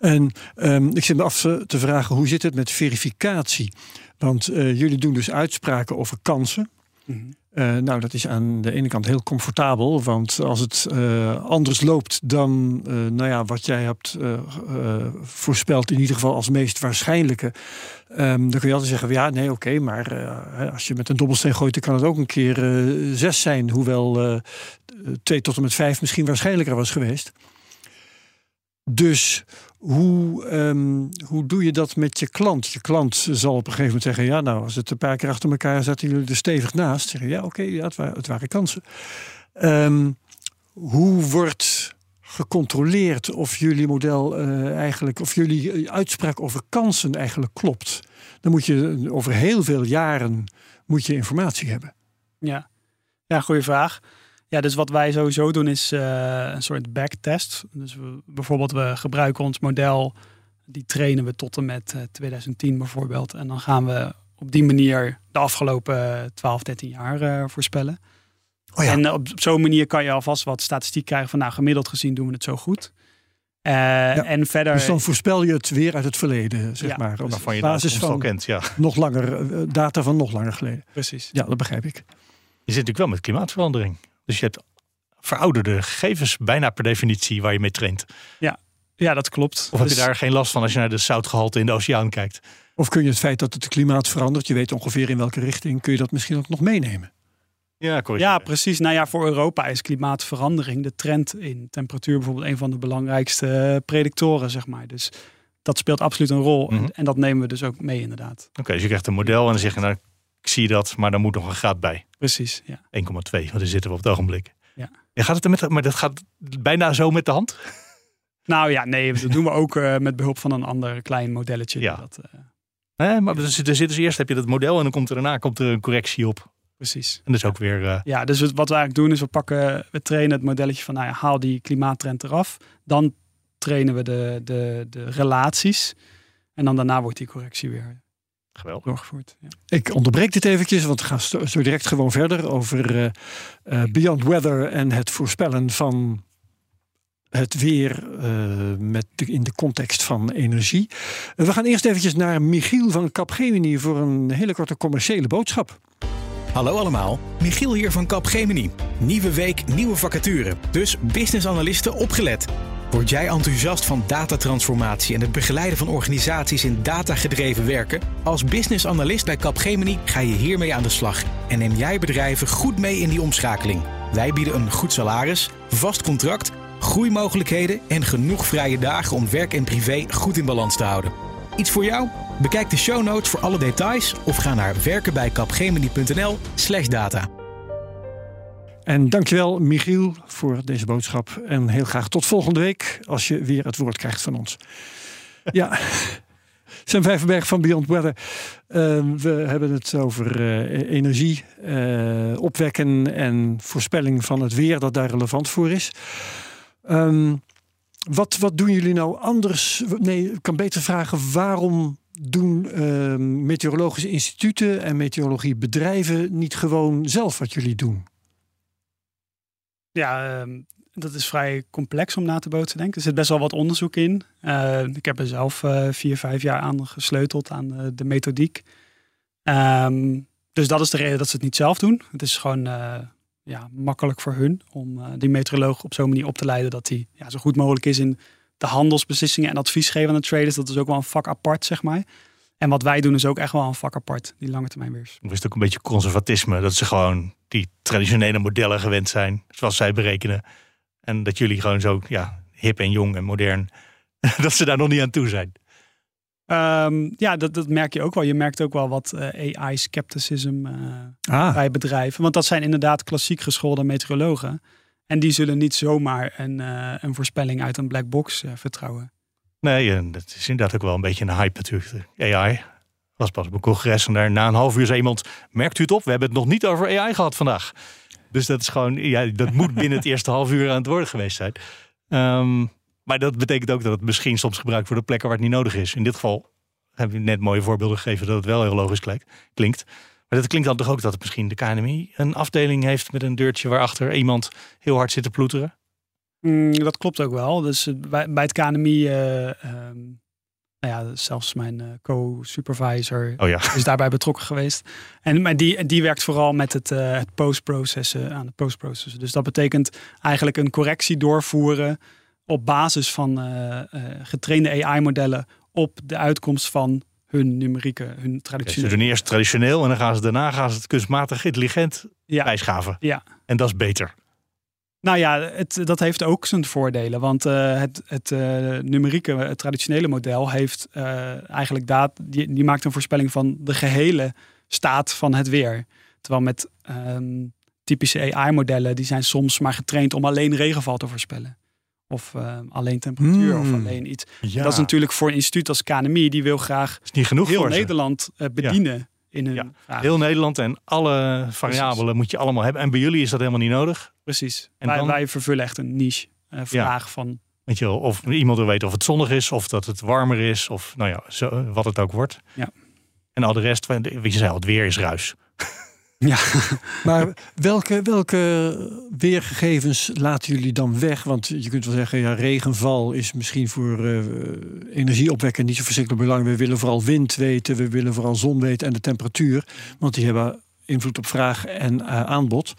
Speaker 2: En ehm, ik zit me af te- te vragen, hoe zit het met verificatie? Want eh, jullie doen dus uitspraken over kansen.
Speaker 4: Mhm.
Speaker 2: Eh, nou, dat is aan de ene kant heel comfortabel, want als het eh, anders loopt dan eh, nou ja, wat jij hebt voorspeld, in ieder geval als meest waarschijnlijke, ehm, dan kun je altijd zeggen: ja, nee, oké, maar als je met een dobbelsteen gooit, dan kan het ook een keer zes zijn, hoewel twee tot en met vijf misschien waarschijnlijker was geweest. Dus hoe, ehm, hoe doe je dat met je klant? Je klant zal op een gegeven moment zeggen: Ja, nou, als het een paar keer achter elkaar zaten jullie er stevig naast. Zeggen ja, oké, ja, het, waren, het waren kansen. Ehm, hoe wordt gecontroleerd of jullie model eh, eigenlijk, of jullie eh, uitspraak over kansen eigenlijk klopt? Dan moet je over heel veel jaren moet je informatie hebben.
Speaker 4: Ja, ja goede vraag. Ja, dus wat wij sowieso doen is eh, een soort backtest. Dus we, bijvoorbeeld we gebruiken ons model, die trainen we tot en met eh, 2010 bijvoorbeeld. En dan gaan we op die manier de afgelopen 12, 13 jaar eh, voorspellen.
Speaker 2: Oh ja.
Speaker 4: En eh, op zo'n manier kan je alvast wat statistiek krijgen van nou gemiddeld gezien doen we het zo goed. Eh, En verder...
Speaker 2: Dus dan voorspel je het weer uit het verleden, zeg
Speaker 4: Ja,
Speaker 2: maar. Op
Speaker 3: Waarvan je
Speaker 2: basis
Speaker 3: van... kent. Ja.
Speaker 2: nog langer, eh, data van nog langer geleden.
Speaker 4: Precies.
Speaker 2: Ja, dat begrijp ik.
Speaker 3: Je zit natuurlijk wel met klimaatverandering. Dus je hebt verouderde gegevens bijna per definitie waar je mee traint.
Speaker 4: Ja, dat klopt.
Speaker 3: Of heb
Speaker 4: Dus-
Speaker 3: je daar geen last van als je naar de zoutgehalte in de oceaan kijkt?
Speaker 2: Of kun je het feit dat het klimaat verandert, je weet ongeveer in welke richting, kun je dat misschien ook nog meenemen?
Speaker 3: Ja.
Speaker 4: Ja, precies. Nou ja, voor Europa is klimaatverandering, de trend in temperatuur bijvoorbeeld, een van de belangrijkste eh, predictoren, zeg maar. Dus dat speelt absoluut een rol.
Speaker 3: Mhm.
Speaker 4: En- En dat nemen we dus ook mee, inderdaad.
Speaker 3: Oké, dus je krijgt een model en dan zeg je, nou, ik zie dat, maar dan moet nog een graad bij.
Speaker 4: Precies, ja.
Speaker 3: 1,2, want daar zitten we op het ogenblik.
Speaker 4: Ja.
Speaker 3: gaat het er met, maar dat gaat bijna zo met de hand?
Speaker 4: Nou ja, nee, dat doen we ook uh, met behulp van een ander klein modelletje.
Speaker 3: Ja.
Speaker 4: Dat, uh...
Speaker 3: nee, maar er zitten dus eerst heb je dat model en dan komt er daarna komt er een correctie op.
Speaker 4: Precies.
Speaker 3: En dat is ook weer. Uh...
Speaker 4: Ja, dus wat we eigenlijk doen is we pakken, we trainen het modelletje van nou ja, haal die klimaattrend eraf. Dan trainen we de, de, de relaties. En dan daarna wordt die correctie weer
Speaker 3: Geweldig.
Speaker 4: doorgevoerd. Ja.
Speaker 2: Ik onderbreek dit eventjes, want we gaan zo direct gewoon verder over uh, uh, Beyond Weather en het voorspellen van het weer uh, met de, in de context van energie. we gaan eerst eventjes naar Michiel van Capgemini voor een hele korte commerciële boodschap.
Speaker 5: Hallo allemaal, Michiel hier van Capgemini. Nieuwe week, nieuwe vacature. Dus business analisten opgelet. Word jij enthousiast van datatransformatie en het begeleiden van organisaties in datagedreven werken? Als business analyst bij Capgemini ga je hiermee aan de slag en neem jij bedrijven goed mee in die omschakeling. Wij bieden een goed salaris, vast contract, groeimogelijkheden en genoeg vrije dagen om werk en privé goed in balans te houden. Iets voor jou? Bekijk de show notes voor alle details of ga naar werkenbijcapgemini.nl/slash data.
Speaker 2: En dankjewel Michiel voor deze boodschap. En heel graag tot volgende week als je weer het woord krijgt van ons. ja, (laughs) Sam Vijverberg van Beyond Weather. Uh, we hebben het over uh, energie, uh, opwekken en voorspelling van het weer dat daar relevant voor is. Um, wat, wat doen jullie nou anders? Nee, ik kan beter vragen waarom doen uh, meteorologische instituten en meteorologiebedrijven niet gewoon zelf wat jullie doen?
Speaker 4: Ja, uh, dat is vrij complex om na te bootsen, denk ik. Er zit best wel wat onderzoek in. Uh, ik heb er zelf uh, vier, vijf jaar aan gesleuteld aan uh, de methodiek. Um, dus dat is de reden dat ze het niet zelf doen. Het is gewoon ja, makkelijk voor hun om die meteoroloog op zo'n manier op te leiden dat hij ja, zo goed mogelijk is in de handelsbeslissingen en advies geven aan de traders. Dat is ook wel een vak apart, zeg maar. En wat wij doen is ook echt wel een vak apart, die lange termijn weers.
Speaker 3: Of is ook een beetje conservatisme, dat ze gewoon die traditionele modellen gewend zijn, zoals zij berekenen. En dat jullie gewoon zo ja, hip en jong en modern, (laughs) dat ze daar nog niet aan toe zijn.
Speaker 4: Um, ja, dat, dat merk je ook wel. Je merkt ook wel wat uh, AI-scepticism uh, ah. bij bedrijven. Want dat zijn inderdaad klassiek geschoolde meteorologen. En die zullen niet zomaar een, uh, een voorspelling uit een black box vertrouwen.
Speaker 3: Nee, en dat is inderdaad ook wel een beetje een hype natuurlijk. AI was pas op een congres en daar na een half uur zei iemand... merkt u het op, we hebben het nog niet over AI gehad vandaag. Dus dat is gewoon, ja, dat moet binnen het eerste half uur aan het worden geweest zijn. Um, maar dat betekent ook dat het misschien soms gebruikt wordt op plekken waar het niet nodig is. In dit geval hebben we net mooie voorbeelden gegeven dat het wel heel logisch klinkt. Maar dat klinkt dan toch ook dat het misschien de KNMI een afdeling heeft met een deurtje waarachter iemand heel hard zit te ploeteren?
Speaker 4: Mm, dat klopt ook wel. Dus bij, bij het KNMI, uh, um, nou ja, zelfs mijn uh, co-supervisor
Speaker 3: oh ja.
Speaker 4: is daarbij betrokken geweest. En maar die, die werkt vooral met het, uh, het post-processen aan het post-processen. Dus dat betekent eigenlijk een correctie doorvoeren op basis van getrainde AI-modellen op de uitkomst van hun numerieke, hun traditionele.
Speaker 3: Ze doen eerst traditioneel en dan gaan ze daarna gaan ze het kunstmatig intelligent
Speaker 4: ja.
Speaker 3: bijschaven.
Speaker 4: Ja.
Speaker 3: En dat is beter.
Speaker 4: Nou ja, het, dat heeft ook zijn voordelen. Want uh, het, het numerieke, het traditionele model heeft eigenlijk daad, die, die maakt een voorspelling van de gehele staat van het weer. Terwijl met um, typische AI-modellen, die zijn soms maar getraind om alleen regenval te voorspellen. Of uh, alleen temperatuur of alleen iets.
Speaker 3: Ja.
Speaker 4: Dat is natuurlijk voor een instituut als KNMI, die wil graag
Speaker 3: is niet genoeg
Speaker 4: heel
Speaker 3: voor
Speaker 4: Nederland uh, bedienen. Ja. In hun
Speaker 3: ja. Vraag. Heel Nederland en alle variabelen Precies. moet je allemaal hebben. En bij jullie is dat helemaal niet nodig.
Speaker 4: Precies. En wij, dan... wij vervullen echt een niche uh, vraag ja. van.
Speaker 3: Weet je wel, of iemand wil weten of het zonnig is, of dat het warmer is, of nou ja, zo, wat het ook wordt.
Speaker 4: Ja.
Speaker 3: En al de rest, weet je zei, het weer is ruis.
Speaker 2: Ja, (laughs) maar welke, welke weergegevens laten jullie dan weg? Want je kunt wel zeggen, ja, regenval is misschien voor uh, energieopwekken niet zo verschrikkelijk belangrijk. We willen vooral wind weten, we willen vooral zon weten en de temperatuur. Want die hebben invloed op vraag en uh, aanbod.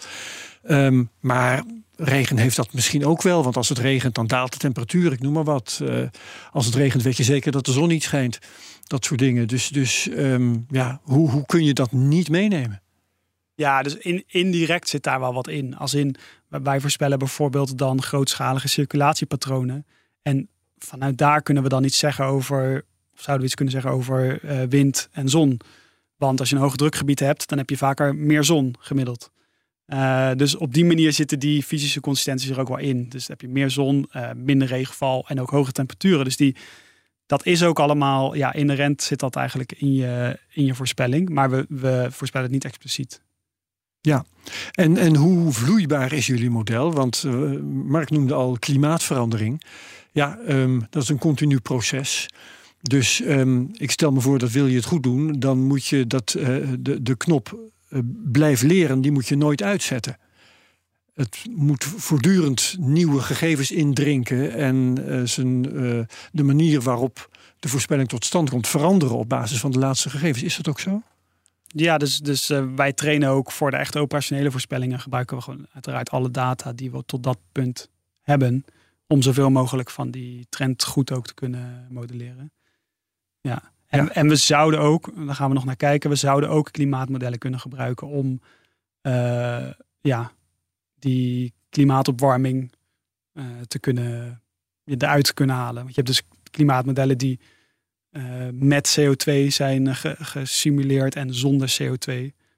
Speaker 2: Um, maar regen heeft dat misschien ook wel. Want als het regent, dan daalt de temperatuur. Ik noem maar wat. Uh, als het regent, weet je zeker dat de zon niet schijnt. Dat soort dingen. Dus, dus um, ja, hoe, hoe kun je dat niet meenemen?
Speaker 4: Ja, dus in, indirect zit daar wel wat in. Als in, wij voorspellen bijvoorbeeld dan grootschalige circulatiepatronen. En vanuit daar kunnen we dan iets zeggen over, of zouden we iets kunnen zeggen over uh, wind en zon. Want als je een hoog drukgebied hebt, dan heb je vaker meer zon gemiddeld. Uh, dus op die manier zitten die fysische consistenties er ook wel in. Dus heb je meer zon, uh, minder regenval en ook hoge temperaturen. Dus die, dat is ook allemaal, ja, inherent zit dat eigenlijk in je, in je voorspelling. Maar we, we voorspellen het niet expliciet.
Speaker 2: Ja, en, en hoe vloeibaar is jullie model? Want uh, Mark noemde al klimaatverandering. Ja, um, dat is een continu proces. Dus um, ik stel me voor dat wil je het goed doen, dan moet je dat, uh, de, de knop uh, blijf leren, die moet je nooit uitzetten. Het moet voortdurend nieuwe gegevens indrinken en zijn, de manier waarop de voorspelling tot stand komt veranderen op basis van de laatste gegevens. Is dat ook zo?
Speaker 4: Ja, dus, dus uh, wij trainen ook voor de echte operationele voorspellingen. Gebruiken we gewoon uiteraard alle data die we tot dat punt hebben. Om zoveel mogelijk van die trend goed ook te kunnen modelleren. Ja. En, ja. en we zouden ook, daar gaan we nog naar kijken, we zouden ook klimaatmodellen kunnen gebruiken om uh, ja, die klimaatopwarming uh, te kunnen, eruit te kunnen halen. Want je hebt dus klimaatmodellen die met CO2 zijn ge gesimuleerd en zonder CO2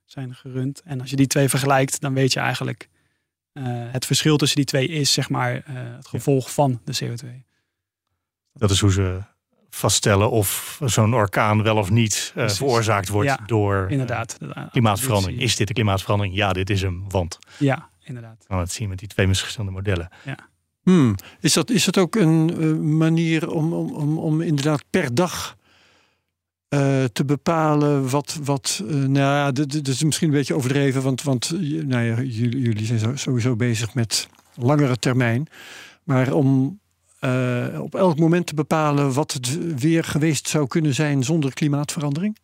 Speaker 4: zijn gerund. En als je die twee vergelijkt, dan weet je eigenlijk uh, het verschil tussen die twee is zeg maar het gevolg ja. van de CO2.
Speaker 3: Dat is hoe ze vaststellen of zo'n orkaan wel of niet uh, veroorzaakt wordt
Speaker 4: ja,
Speaker 3: door
Speaker 4: inderdaad,
Speaker 3: klimaatverandering. Is dit de klimaatverandering? Ja, dit is hem, want.
Speaker 4: Ja, inderdaad.
Speaker 3: We het zien met die twee verschillende modellen.
Speaker 4: Ja.
Speaker 2: Hmm. Is, dat, is dat ook een uh, manier om, om, om, om inderdaad per dag uh, te bepalen wat. wat uh, nou ja, dat is misschien een beetje overdreven, want, want nou ja, jullie, jullie zijn sowieso bezig met langere termijn. Maar om op elk moment te bepalen wat het weer geweest zou kunnen zijn zonder klimaatverandering?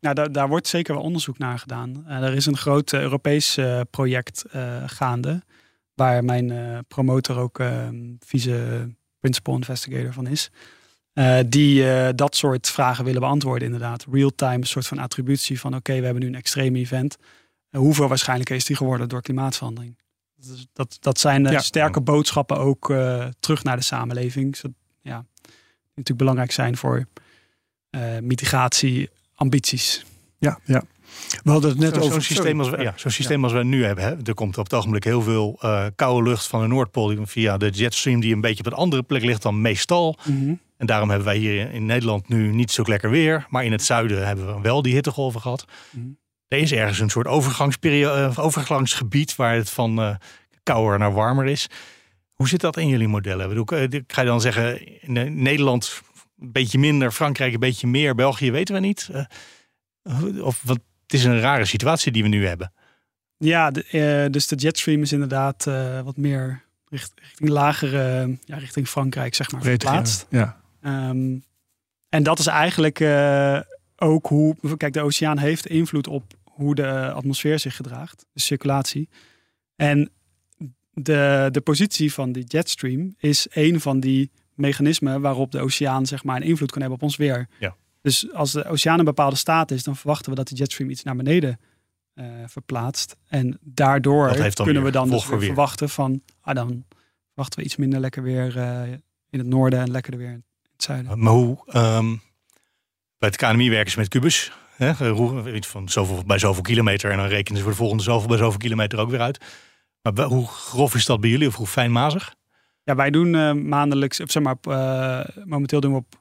Speaker 4: Nou, daar, daar wordt zeker wel onderzoek naar gedaan. Er is een groot Europees project gaande, waar mijn promotor ook vice principal investigator van is. die dat soort vragen willen beantwoorden, inderdaad. Real-time, soort van attributie van: oké, okay, we hebben nu een extreem event. hoeveel waarschijnlijk is die geworden door klimaatverandering? Dat, dat, dat zijn ja. sterke boodschappen ook terug naar de samenleving. Zo, ja, die natuurlijk belangrijk zijn voor uh, mitigatie, ambities.
Speaker 2: Ja, ja. We hadden het net
Speaker 3: zo,
Speaker 2: over
Speaker 3: zo'n systeem als we, ja, zo'n systeem ja. als we nu hebben. Hè. Er komt op het ogenblik heel veel koude lucht van de Noordpool via de jetstream die een beetje op een andere plek ligt dan meestal.
Speaker 4: -hmm.
Speaker 3: En daarom hebben wij hier in Nederland nu niet zo lekker weer. Maar in het zuiden hebben we wel die hittegolven gehad.
Speaker 4: Mm -hmm.
Speaker 3: Er is ergens een soort overgangsperiode, overgangsgebied waar het van uh, kouder naar warmer is. Hoe zit dat in jullie modellen? Ik bedoel, ik ga je dan zeggen, in Nederland een beetje minder, Frankrijk een beetje meer, België weten we niet. Uh, of wat, het is een rare situatie die we nu hebben.
Speaker 4: Ja, de, uh, dus de jetstream is inderdaad uh, wat meer richt, richting lagere, ja, richting Frankrijk, zeg maar, verplaatst.
Speaker 2: Ja.
Speaker 4: Um, en dat is eigenlijk ook hoe, kijk, de oceaan heeft invloed op hoe de atmosfeer zich gedraagt, de circulatie. En de, de positie van die jetstream is een van die mechanismen waarop de oceaan zeg maar, een invloed kan hebben op ons weer.
Speaker 3: Ja.
Speaker 4: Dus als de oceaan een bepaalde staat is, dan verwachten we dat de jetstream iets naar beneden uh, verplaatst. En daardoor kunnen we dan dus verwachten van, ah, dan verwachten we iets minder lekker weer uh, in het noorden en lekkerder weer in het zuiden.
Speaker 3: Maar hoe, um, bij het KNMI werken ze met kubus. Hè, van zoveel, bij zoveel kilometer. En dan rekenen ze voor de volgende zoveel bij zoveel kilometer ook weer uit. Maar hoe grof is dat bij jullie? Of hoe fijnmazig?
Speaker 4: Ja, wij doen uh, maandelijks, of zeg maar, momenteel doen we op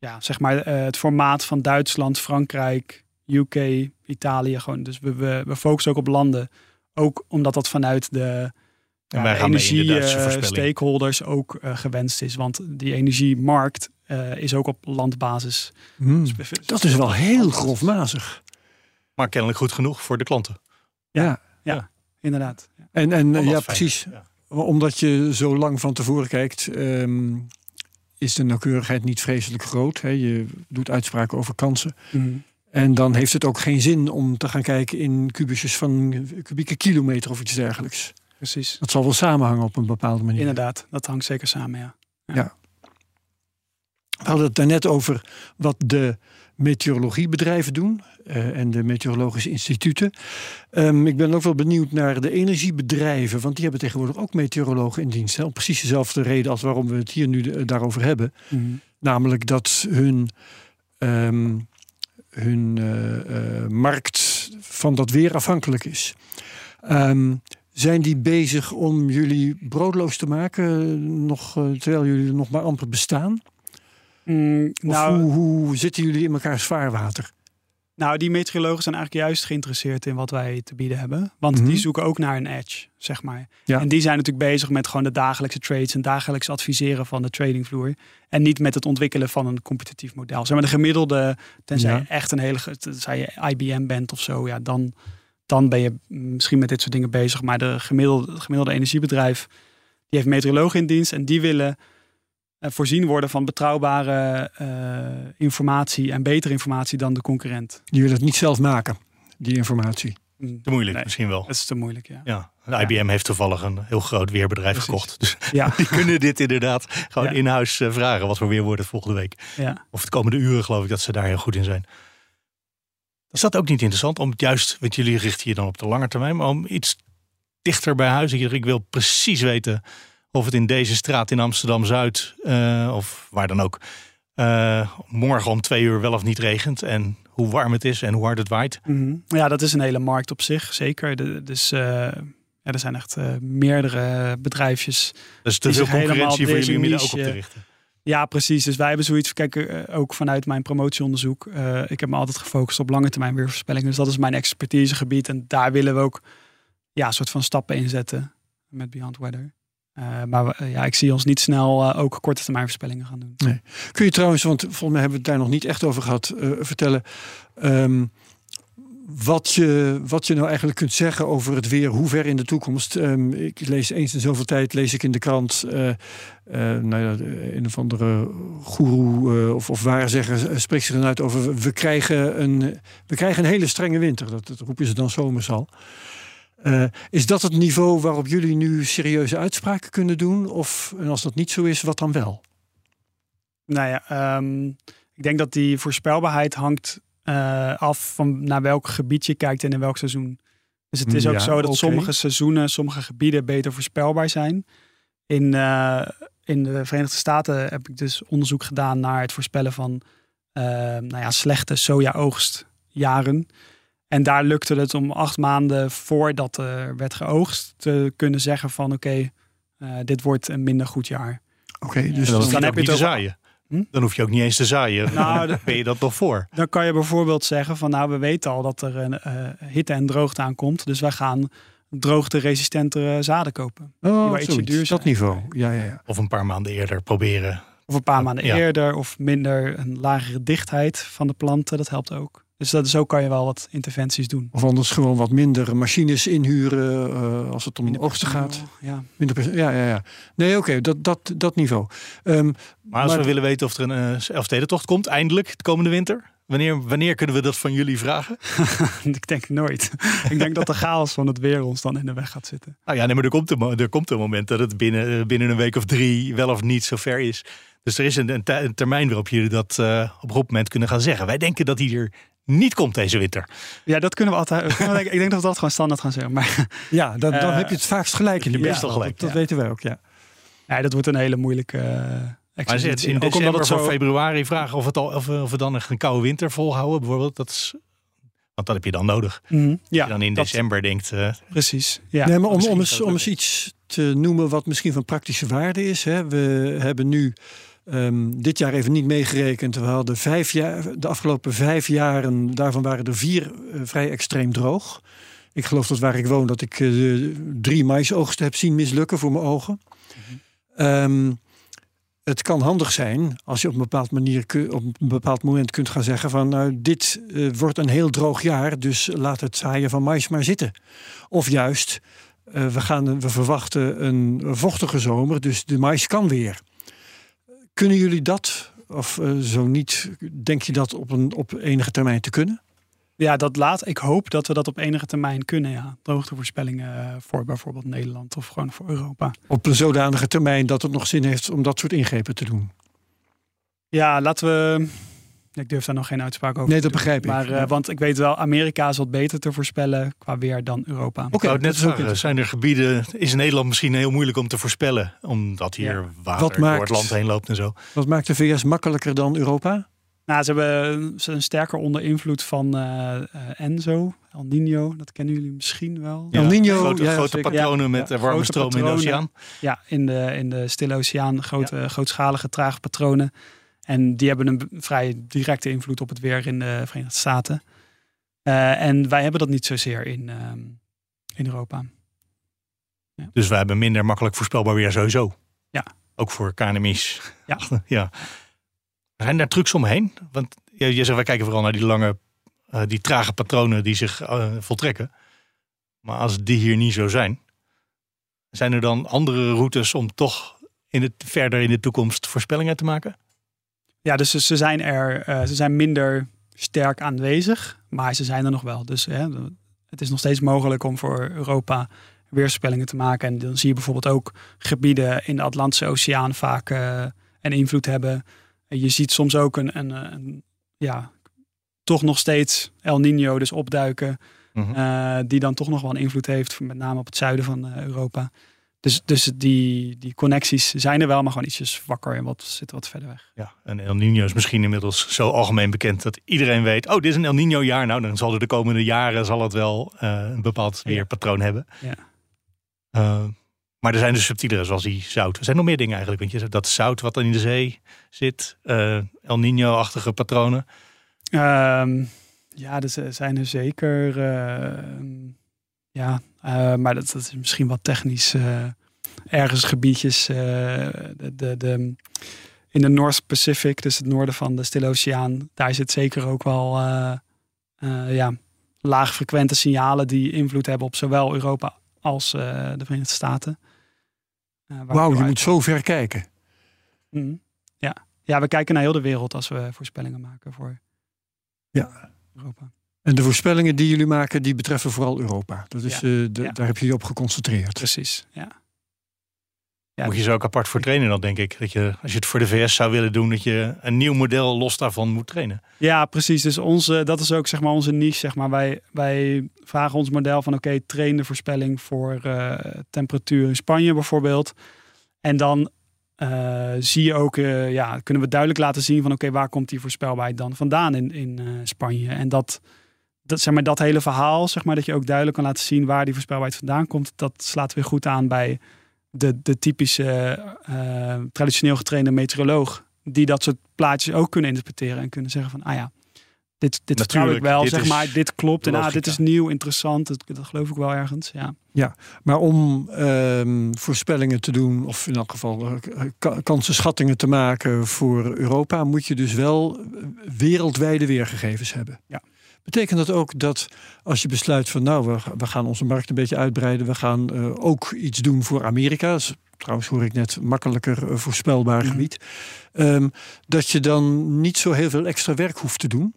Speaker 4: ja, zeg maar, uh, het formaat van Duitsland, Frankrijk, UK, Italië. Gewoon. Dus we, we, we focussen ook op landen. Ook omdat dat vanuit de ja, energie-stakeholders ook gewenst is. Want die energiemarkt is ook op landbasis.
Speaker 2: Mm, dus dat is wel heel grofmazig.
Speaker 3: Maar kennelijk goed genoeg voor de klanten.
Speaker 2: Ja,
Speaker 4: ja, ja. inderdaad.
Speaker 2: En, en ja, precies. Ja. Omdat je zo lang van tevoren kijkt, um, is de nauwkeurigheid niet vreselijk groot. Hè? Je doet uitspraken over kansen.
Speaker 4: Mm.
Speaker 2: En dan heeft het ook geen zin om te gaan kijken in kubusjes van kubieke kilometer of iets dergelijks.
Speaker 4: Precies.
Speaker 2: Dat zal wel samenhangen op een bepaalde manier.
Speaker 4: Inderdaad, dat hangt zeker samen, ja.
Speaker 2: Ja. ja. We hadden het daarnet over wat de meteorologiebedrijven doen uh, en de meteorologische instituten. Um, ik ben ook wel benieuwd naar de energiebedrijven, want die hebben tegenwoordig ook meteorologen in dienst. Hè, om precies dezelfde reden als waarom we het hier nu de, daarover hebben.
Speaker 4: Mm -hmm.
Speaker 2: Namelijk dat hun, um, hun uh, uh, markt van dat weer afhankelijk is. Um, Zijn die bezig om jullie broodloos te maken, nog, eh, terwijl jullie nog maar amper bestaan?
Speaker 4: Mm, nou,
Speaker 2: hoe, hoe zitten jullie in elkaars vaarwater?
Speaker 4: nou, die meteorologen zijn eigenlijk juist geïnteresseerd in wat wij te bieden hebben. Want
Speaker 2: Mhm.
Speaker 4: die zoeken ook naar een edge, zeg maar.
Speaker 2: Ja.
Speaker 4: En die zijn natuurlijk bezig met gewoon de dagelijkse trades en dagelijks adviseren van de tradingvloer. En niet met het ontwikkelen van een competitief model. Zeg maar de gemiddelde, tenzij
Speaker 2: Ja.
Speaker 4: je echt een hele, tenzij je IBM bent of zo, ja, dan, dan ben je misschien met dit soort dingen bezig. Maar de gemiddelde, het gemiddelde energiebedrijf, die heeft meteorologen in dienst en die willen voorzien worden van betrouwbare eh, informatie en betere informatie dan de concurrent.
Speaker 2: Die willen het niet zelf maken, die informatie.
Speaker 4: Mm,
Speaker 3: Te moeilijk
Speaker 4: Nee.
Speaker 3: misschien wel.
Speaker 4: Dat is te moeilijk, ja.
Speaker 3: Ja, de IBM heeft toevallig een heel groot weerbedrijf
Speaker 4: Precies.
Speaker 3: gekocht. Dus (laughs)
Speaker 4: Ja,
Speaker 3: die kunnen dit inderdaad gewoon
Speaker 4: Ja.
Speaker 3: in huis eh, vragen. Wat voor weer wordt het volgende week.
Speaker 4: ja.
Speaker 3: Of de komende uren geloof ik dat ze daar heel goed in zijn. Is dat ook niet interessant om het juist, want jullie richten je dan op de lange termijn, maar om iets dichter bij huis. Ik wil precies weten of het in deze straat in Amsterdam Zuid eh, of waar dan ook eh, morgen om twee uur wel of niet regent en hoe warm het is en hoe hard het waait.
Speaker 4: Mhm. Ja, dat is een hele markt op zich, zeker. De, dus eh, ja, er zijn echt meerdere bedrijfjes.
Speaker 3: Dus te
Speaker 4: Die
Speaker 3: veel concurrentie voor jullie om je er ook op te richten.
Speaker 4: Ja, precies. Dus wij hebben zoiets. Kijk, ook vanuit mijn promotieonderzoek. ik heb me altijd gefocust op lange termijn weervoorspellingen. Dus dat is mijn expertisegebied. En daar willen we ook ja, een soort van stappen in zetten met Beyond Weather. Eh, maar we- ja, ik zie ons niet snel eh, ook korte termijn voorspellingen gaan doen.
Speaker 2: Kun je trouwens, want volgens mij hebben we het daar nog niet echt over gehad, eh, vertellen ehm, wat, je, wat je nou eigenlijk kunt zeggen over het weer, hoe ver in de toekomst. Ehm, ik lees eens in zoveel tijd, lees ik in de krant, eh, eh, nou ja, een of andere goeroe eh, of, of waarzegger eh, spreekt zich dan uit over, we krijgen een, we krijgen een hele strenge winter. Dat, dat roepen ze dan zomers al. Eh, is dat het niveau waarop jullie nu serieuze uitspraken kunnen doen? Of en als dat niet zo is, wat dan wel?
Speaker 4: Nou ja, ehm, ik denk dat die voorspelbaarheid hangt eh, af van naar welk gebied je kijkt en in welk seizoen. Dus het is ook
Speaker 2: Ja,
Speaker 4: zo dat sommige seizoenen, sommige gebieden beter voorspelbaar zijn. In, eh, in de Verenigde Staten heb ik dus onderzoek gedaan naar het voorspellen van nou ja, slechte soja-oogstjaren. En daar lukte het om acht maanden voordat er werd geoogst te kunnen zeggen van oké, eh, dit wordt een minder goed jaar.
Speaker 2: Oké,
Speaker 3: Dus
Speaker 2: dus
Speaker 3: dan,
Speaker 4: dan
Speaker 3: hoef je
Speaker 4: heb
Speaker 3: ook
Speaker 4: je
Speaker 3: niet
Speaker 4: het
Speaker 3: zaaien.
Speaker 4: Hm?
Speaker 3: Dan hoef je ook niet eens te zaaien. (laughs)
Speaker 4: Nou,
Speaker 3: Dan ben je dat nog voor.
Speaker 4: Dan kan je bijvoorbeeld zeggen van nou, we weten al dat er een eh, hitte en droogte aankomt. Dus wij gaan droogte-resistentere zaden kopen.
Speaker 2: Oh, zoiets,
Speaker 4: duur
Speaker 2: dat niveau. Ja, ja, ja.
Speaker 3: Of een paar maanden eerder proberen.
Speaker 4: Of een paar maanden
Speaker 3: Ja.
Speaker 4: eerder of minder een lagere dichtheid van de planten. Dat helpt ook. Dus dat, zo kan je wel wat interventies doen.
Speaker 2: Of anders gewoon wat minder machines inhuren eh, als het om
Speaker 4: Minder
Speaker 2: oogsten gaat.
Speaker 4: Ja.
Speaker 2: Minder ja, ja, ja. Nee, oké, dat, dat, dat niveau. Ehm,
Speaker 3: Maar als
Speaker 2: Maar-
Speaker 3: we willen weten of er een uh, Elfstedentocht komt, eindelijk de komende winter. Wanneer, wanneer kunnen we dat van jullie vragen? (laughs)
Speaker 4: ik denk nooit. ik denk dat de chaos van het weer ons dan in de weg gaat zitten.
Speaker 3: Nou ja, nee, maar er komt, een, er komt een moment dat het binnen, eh, binnen een week of drie wel of niet zover is. Dus er is een, een, te- een termijn waarop jullie dat eh, op een goed moment kunnen gaan zeggen. Wij denken dat hij er niet komt deze winter.
Speaker 4: Ja, dat kunnen we altijd. kunnen we denken- ik denk dat we dat gewoon standaard gaan zeggen. Maar (laughs)
Speaker 2: ja, dan, dan
Speaker 4: Eh,
Speaker 2: heb je het vaakst gelijk in de
Speaker 3: meestal gelijk,
Speaker 2: Dat, dat
Speaker 4: ja.
Speaker 2: weten wij ook, ja.
Speaker 4: nee, dat wordt een hele moeilijke uh,
Speaker 3: Maar het in december voor februari vragen of, het al, of, we- of we dan echt een koude winter volhouden bijvoorbeeld. Dat is, want dat heb je dan nodig. Als
Speaker 4: ja,
Speaker 3: je dan in
Speaker 4: dat-
Speaker 3: december denkt, eh,
Speaker 4: precies. Ja.
Speaker 2: nee, maar om, om, eens, om
Speaker 3: ook-
Speaker 2: eens iets te noemen wat misschien van praktische waarde is. Hè. We hebben nu ehm, dit jaar even niet meegerekend. We hadden jaar, de afgelopen vijf jaren, daarvan waren er vier eh, vrij extreem droog. Ik geloof dat waar ik woon, dat ik eh, drie maisoogsten heb zien mislukken voor mijn ogen. Ehm, het kan handig zijn als je op een bepaald, manier, op een bepaald moment kunt gaan zeggen van nou dit eh, wordt een heel droog jaar, dus laat het zaaien van mais maar zitten. Of juist, we, gaan, we verwachten een vochtige zomer, dus de mais kan weer. Kunnen jullie dat, of eh, zo niet, denk je dat op, een, op enige termijn te kunnen?
Speaker 4: Ja, dat laat. Ik hoop dat we dat op enige termijn kunnen. Ja. Droogtevoorspellingen eh, voor bijvoorbeeld Nederland of gewoon voor Europa.
Speaker 2: Op een zodanige termijn dat het nog zin heeft om dat soort ingrepen te doen?
Speaker 4: Ja, laten we. Ik durf daar nog geen uitspraak over.
Speaker 2: Nee,
Speaker 4: te
Speaker 2: dat begrijp ik.
Speaker 4: Maar, eh,
Speaker 2: Ja.
Speaker 4: want ik weet wel, Amerika is wat beter te voorspellen qua weer dan Europa.
Speaker 2: Oké,
Speaker 3: het net
Speaker 2: dat is ook
Speaker 3: vragen, zijn er gebieden, is in Nederland misschien heel moeilijk om te voorspellen, omdat hier
Speaker 4: Ja.
Speaker 3: water
Speaker 2: Wat
Speaker 3: door
Speaker 2: maakt-
Speaker 3: het land heen loopt en zo.
Speaker 2: Wat maakt de VS makkelijker dan Europa?
Speaker 4: Nou, ze hebben ze zijn sterker onder invloed van eh, eh, Enzo. El Nino, dat kennen jullie misschien wel.
Speaker 2: El Nino,
Speaker 3: grote,
Speaker 2: ja,
Speaker 3: grote patronen
Speaker 4: Ja,
Speaker 3: met
Speaker 4: ja,
Speaker 3: warme stroom in de oceaan.
Speaker 4: Ja, in de, in de Stille Oceaan, grote, grootschalige, trage patronen. En die hebben een vrij directe invloed op het weer in de Verenigde Staten. Eh, en wij hebben dat niet zozeer in, ehm, in Europa.
Speaker 3: Dus wij hebben minder makkelijk voorspelbaar weer sowieso.
Speaker 4: Ja.
Speaker 3: Ook voor KNMI's.
Speaker 4: Ja. (laughs)
Speaker 3: ja. Zijn daar trucs omheen? Want je, je zegt, wij kijken vooral naar die lange, eh, die trage patronen die zich eh, voltrekken. Maar als die hier niet zo zijn, zijn er dan andere routes om toch in het, verder in de toekomst voorspellingen te maken?
Speaker 4: Ja, dus ze, ze zijn er, eh, ze zijn minder sterk aanwezig, maar ze zijn er nog wel. Dus hè, het is nog steeds mogelijk om voor Europa weerspellingen te maken. En dan zie je bijvoorbeeld ook gebieden in de Atlantische Oceaan vaak eh, een invloed hebben. En je ziet soms ook een, een, een ja, toch nog steeds El Nino dus opduiken.
Speaker 3: Mhm.
Speaker 4: eh, die dan toch nog wel een invloed heeft, met name op het zuiden van Europa. Dus, dus die, die connecties zijn er wel, maar gewoon ietsjes wakker en wat, zitten wat verder weg.
Speaker 3: Ja, en El Nino is misschien inmiddels zo algemeen bekend dat iedereen weet, oh, dit is een El Nino jaar. Nou, dan zal er de komende jaren zal het wel eh, een bepaald
Speaker 4: Ja.
Speaker 3: weerpatroon hebben.
Speaker 4: Ja.
Speaker 3: Eh, maar er zijn dus subtielere, zoals die zout. Er zijn nog meer dingen eigenlijk. Want je zegt dat zout wat dan in de zee zit, eh, El Nino-achtige patronen.
Speaker 4: Ehm, ja, er zijn er zeker. ja, eh, maar dat, dat is misschien wat technisch. eh, ergens gebiedjes. eh, de, de, de, in de North Pacific, dus het noorden van de Stille Oceaan. Daar zit zeker ook wel ja, laagfrequente signalen die invloed hebben op zowel Europa als de Verenigde Staten.
Speaker 2: Wauw, je moet zo ver kijken.
Speaker 4: Mhm. Ja. ja, we kijken naar heel de wereld als we voorspellingen maken voor
Speaker 2: Ja.
Speaker 4: Europa.
Speaker 2: En de voorspellingen die jullie maken, die betreffen vooral Europa. Dat is,
Speaker 4: Ja.
Speaker 2: eh, de-
Speaker 4: Ja.
Speaker 2: Daar heb je je op geconcentreerd.
Speaker 4: Precies, ja. Ja.
Speaker 3: Moet je zo ook apart voor trainen dan, denk ik. Dat je, als je het voor de VS zou willen doen, dat je een nieuw model los daarvan moet trainen.
Speaker 4: Ja, precies. Dus onze, dat is ook zeg maar onze niche. Zeg maar. wij, wij vragen ons model van oké, train de voorspelling voor eh, temperatuur in Spanje bijvoorbeeld. En dan eh, zie je ook, eh, ja, kunnen we duidelijk laten zien van oké, waar komt die voorspelbaarheid dan vandaan in, in eh, Spanje. En dat, dat, zeg maar, dat hele verhaal, zeg maar, dat je ook duidelijk kan laten zien waar die voorspelbaarheid vandaan komt, dat slaat weer goed aan bij de, de typische eh, traditioneel getrainde meteoroloog. Die dat soort plaatjes ook kunnen interpreteren en kunnen zeggen van, ah ja, dit, dit vertrouw ik wel,
Speaker 3: dit
Speaker 4: zeg maar, dit klopt. En ah, dit is nieuw, interessant, dat, dat geloof ik wel ergens, ja.
Speaker 2: Maar om ehm, voorspellingen te doen, of in elk geval eh, ka- kansenschattingen te maken voor Europa, moet je dus wel eh, wereldwijde weergegevens hebben.
Speaker 4: Ja.
Speaker 2: Betekent dat ook dat als je besluit van nou, we, we gaan onze markt een beetje uitbreiden, we gaan eh, ook iets doen voor Amerika. Dat is trouwens hoor ik net makkelijker eh, voorspelbaar
Speaker 4: Mhm.
Speaker 2: gebied. ehm, dat je dan niet zo heel veel extra werk hoeft te doen.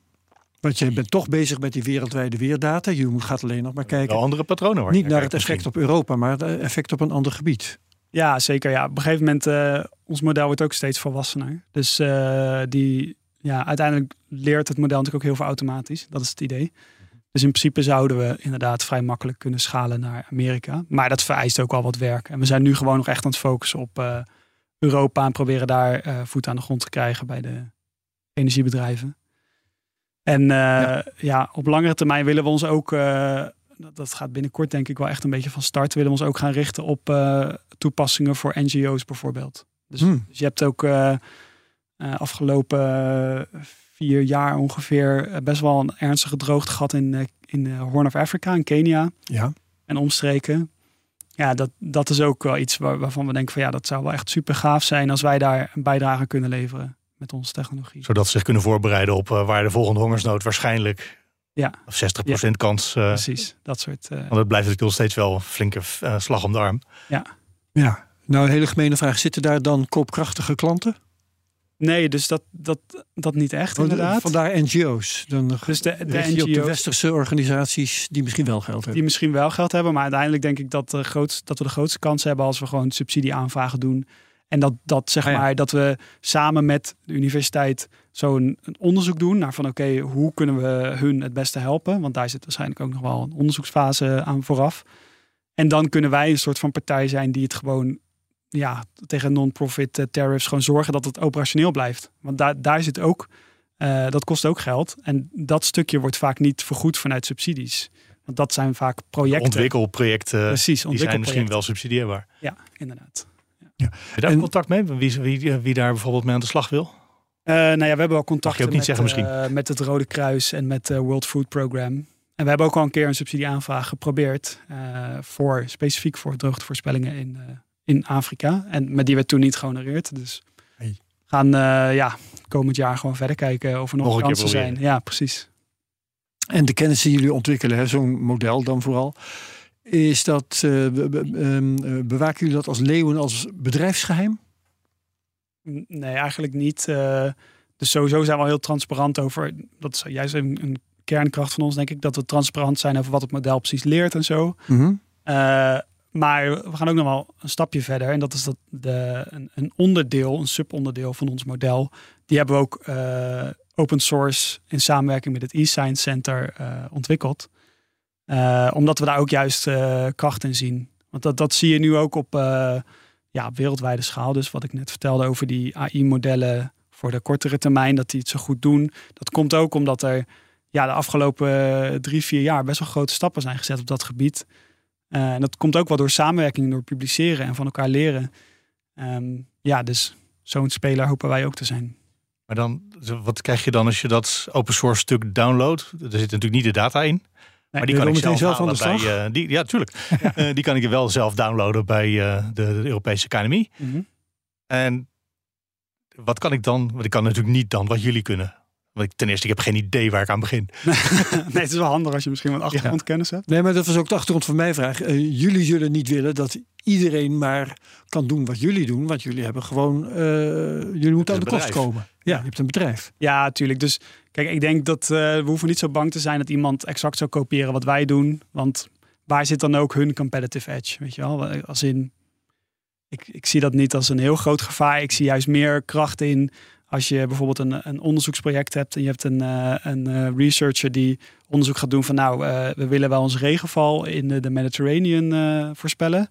Speaker 2: Want je bent toch bezig met die wereldwijde weerdata. Je moet- gaat alleen nog maar kijken.
Speaker 3: Wel andere patronen hoor.
Speaker 2: Niet naar het effect op Europa, maar het effect op een ander gebied.
Speaker 4: Ja, zeker. Ja. Op een gegeven moment, eh ons model wordt ook steeds volwassener. Dus eh, die, ja, uiteindelijk leert het model natuurlijk ook heel veel automatisch. Dat is het idee. Dus in principe zouden we inderdaad vrij makkelijk kunnen schalen naar Amerika. Maar dat vereist ook al wat werk. En we zijn nu gewoon nog echt aan het focussen op eh, Europa en proberen daar eh, voet aan de grond te krijgen bij de energiebedrijven. En eh, ja.
Speaker 2: Ja.
Speaker 4: op langere termijn willen we ons ook, dat, gaat binnenkort denk ik wel echt een beetje van start, willen we ons ook gaan richten op toepassingen voor NGO's bijvoorbeeld. Dus,
Speaker 2: Hmm.
Speaker 4: dus je hebt ook afgelopen eh, vier jaar ongeveer eh, best wel een ernstige droogte gehad in, eh, in eh, Horn of Africa, in Kenia
Speaker 2: Ja.
Speaker 4: en omstreken. Ja, dat, dat is ook wel iets waar, waarvan we denken van ja, dat zou wel echt super gaaf zijn als wij daar een bijdrage kunnen leveren met onze technologie.
Speaker 3: Zodat ze zich kunnen voorbereiden op eh, waar de volgende hongersnood waarschijnlijk
Speaker 4: Ja.
Speaker 3: of 60% kans. eh,
Speaker 4: Precies, dat soort. eh,
Speaker 3: want het blijft natuurlijk nog steeds wel een flinke eh, slag om de arm.
Speaker 2: ja. Nou, een hele gemene vraag. Zitten daar dan koopkrachtige klanten?
Speaker 4: Nee, dus dat, dat, dat niet echt
Speaker 2: Want,
Speaker 4: inderdaad.
Speaker 2: Vandaar NGO's. Dan
Speaker 4: Dus de, de
Speaker 2: op de
Speaker 4: NGO's
Speaker 2: westerse organisaties die misschien wel geld hebben.
Speaker 4: die misschien wel geld hebben, maar uiteindelijk denk ik dat, de grootst, dat we de grootste kans hebben als we gewoon subsidieaanvragen doen. En dat, dat zeg
Speaker 2: Ah, ja.
Speaker 4: maar, dat we samen met de universiteit zo'n onderzoek doen naar van oké, hoe kunnen we hun het beste helpen? Want daar zit waarschijnlijk ook nog wel een onderzoeksfase aan vooraf. En dan kunnen wij een soort van partij zijn die het gewoon ja, tegen non-profit eh, tariffs gewoon zorgen dat het operationeel blijft. Want daar, daar zit ook Eh, dat kost ook geld. En dat stukje wordt vaak niet vergoed vanuit subsidies. Want dat zijn vaak projecten.
Speaker 3: Ontwikkelprojecten.
Speaker 4: Precies,
Speaker 3: Die zijn misschien
Speaker 4: ontwikkelprojecten.
Speaker 3: wel subsidieerbaar.
Speaker 4: Ja, inderdaad.
Speaker 3: Heb je daar
Speaker 2: En-
Speaker 3: contact mee? Wie, wie, wie daar bijvoorbeeld mee aan de slag wil?
Speaker 4: Eh, nou ja, we hebben wel contact met, eh, met het Rode Kruis en met de World Food Program. En we hebben ook al een keer een subsidieaanvraag geprobeerd. eh, voor, specifiek voor droogtevoorspellingen in, eh, in Afrika. En met die werd toen niet gehonoreerd. Dus
Speaker 3: Hey.
Speaker 4: gaan eh, ja, komend jaar gewoon verder kijken of er nog, kansen zijn. Ja, precies.
Speaker 2: En de kennis die jullie ontwikkelen, zo'n model dan vooral, is dat, eh, be- be- ehm, eh, bewaken jullie dat als leeuwen als bedrijfsgeheim?
Speaker 4: Nee, eigenlijk niet. Dus sowieso zijn we al heel transparant over. Dat is juist een, een kernkracht van ons, denk ik. Dat we transparant zijn over wat het model precies leert en zo. Eh, maar we gaan ook nog wel een stapje verder. En dat is dat de, een, onderdeel, een subonderdeel van ons model. Die hebben we ook eh, open source in samenwerking met het eScience Center eh, ontwikkeld. Eh, omdat we daar ook juist kracht in zien. Want dat, dat zie je nu ook op ja, wereldwijde schaal. Dus wat ik net vertelde over die AI-modellen voor de kortere termijn, dat die het zo goed doen. Dat komt ook omdat er ja, de afgelopen drie, vier jaar best wel grote stappen zijn gezet op dat gebied. Eh, en dat komt ook wel door samenwerking, door publiceren en van elkaar leren. Ehm, ja, dus zo'n speler hopen wij ook te zijn.
Speaker 3: Maar dan, wat krijg je dan als je dat open source stuk downloadt? Er zit natuurlijk niet de data in. maar die kan ik zelf,
Speaker 2: zelf aan de
Speaker 3: halen
Speaker 2: slag?
Speaker 3: bij, eh, die, ja, tuurlijk. (laughs) Eh, die kan ik wel zelf downloaden bij de, de Europese KNMI. En wat kan ik dan? Want ik kan natuurlijk niet dan wat jullie kunnen. Want ik, ten eerste, ik heb geen idee waar ik aan begin. (laughs)
Speaker 4: nee, het is wel handig als je misschien wat achtergrondkennis hebt.
Speaker 2: Nee, maar dat was ook de achtergrond van mijn vraag. Eh, jullie zullen niet willen dat iedereen maar kan doen wat jullie doen. Want jullie hebben gewoon, eh, jullie moeten aan de kost komen. Ja, je hebt een bedrijf.
Speaker 4: Ja, tuurlijk. Dus kijk, ik denk dat eh, we hoeven niet zo bang te zijn dat iemand exact zou kopiëren wat wij doen. Want waar zit dan ook hun competitive edge? Weet je wel? Als in, ik, ik zie dat niet als een heel groot gevaar. Ik zie juist meer kracht in als je bijvoorbeeld een, een onderzoeksproject hebt en je hebt een, eh, een eh, researcher die onderzoek gaat doen van nou, eh, we willen wel ons regenval in de, de Mediterranean voorspellen.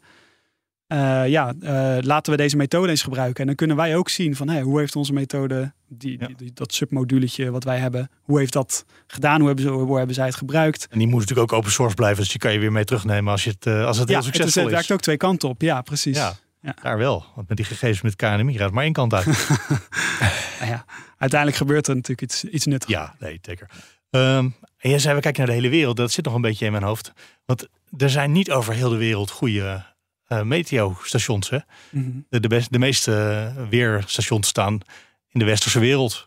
Speaker 4: Ja, laten we deze methode eens gebruiken. En dan kunnen wij ook zien van hey, hoe heeft onze methode, die,
Speaker 3: Ja.
Speaker 4: die, die- dat submoduletje wat wij hebben, hoe heeft dat gedaan? Hoe hebben, ze, hoe hebben zij het gebruikt?
Speaker 3: En die moet natuurlijk ook open source blijven. Dus die kan je weer mee terugnemen als, je het, eh, als het
Speaker 4: ja,
Speaker 3: heel
Speaker 4: het, is,
Speaker 3: succesvol
Speaker 4: het werkt ook twee kanten op. Ja, precies.
Speaker 3: Ja,
Speaker 4: Ja.
Speaker 3: daar wel. Want met die gegevens met KNMI gaat maar één kant uit. (laughs)
Speaker 4: Nou ja, uiteindelijk gebeurt er natuurlijk iets, iets nuttigs.
Speaker 3: ja, nee, zeker. Ehm, en jij zei, we kijken naar de hele wereld. Dat zit nog een beetje in mijn hoofd. Want er zijn niet over heel de wereld goede eh meteostations. Hè?
Speaker 4: Mhm.
Speaker 3: De, de, best, de meeste eh, weerstations staan in de westerse wereld.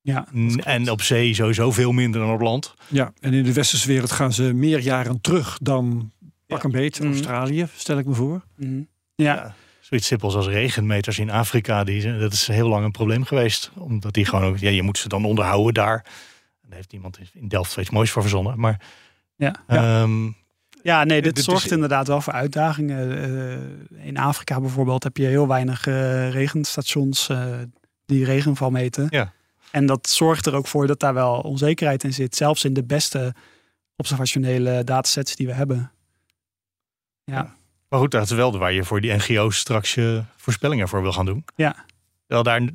Speaker 4: ja
Speaker 3: En op zee sowieso veel minder dan op land.
Speaker 2: Ja, en in de westerse wereld gaan ze meer jaren terug dan pak een beet
Speaker 4: Mhm.
Speaker 2: Australië, stel ik me voor.
Speaker 4: Mhm. ja.
Speaker 3: Ja. Zoiets simpels als regenmeters in Afrika. Die, dat is heel lang een probleem geweest. Omdat die gewoon ook, ja, je moet ze dan onderhouden daar. Daar heeft iemand in Delft iets moois voor verzonnen. Maar
Speaker 4: Ja.
Speaker 3: ehm,
Speaker 4: Ja, nee, dit
Speaker 3: Dit
Speaker 4: zorgt
Speaker 3: is-
Speaker 4: inderdaad wel voor uitdagingen. Eh, in Afrika bijvoorbeeld heb je heel weinig eh, regenstations eh, die regenval meten.
Speaker 3: Ja.
Speaker 4: En dat zorgt er ook voor dat daar wel onzekerheid in zit. Zelfs in de beste observationele datasets die we hebben. Ja,
Speaker 3: Maar goed, dat is wel waar je voor die NGO's straks je voorspellingen voor wil gaan doen.
Speaker 4: Ja.
Speaker 3: Terwijl daar,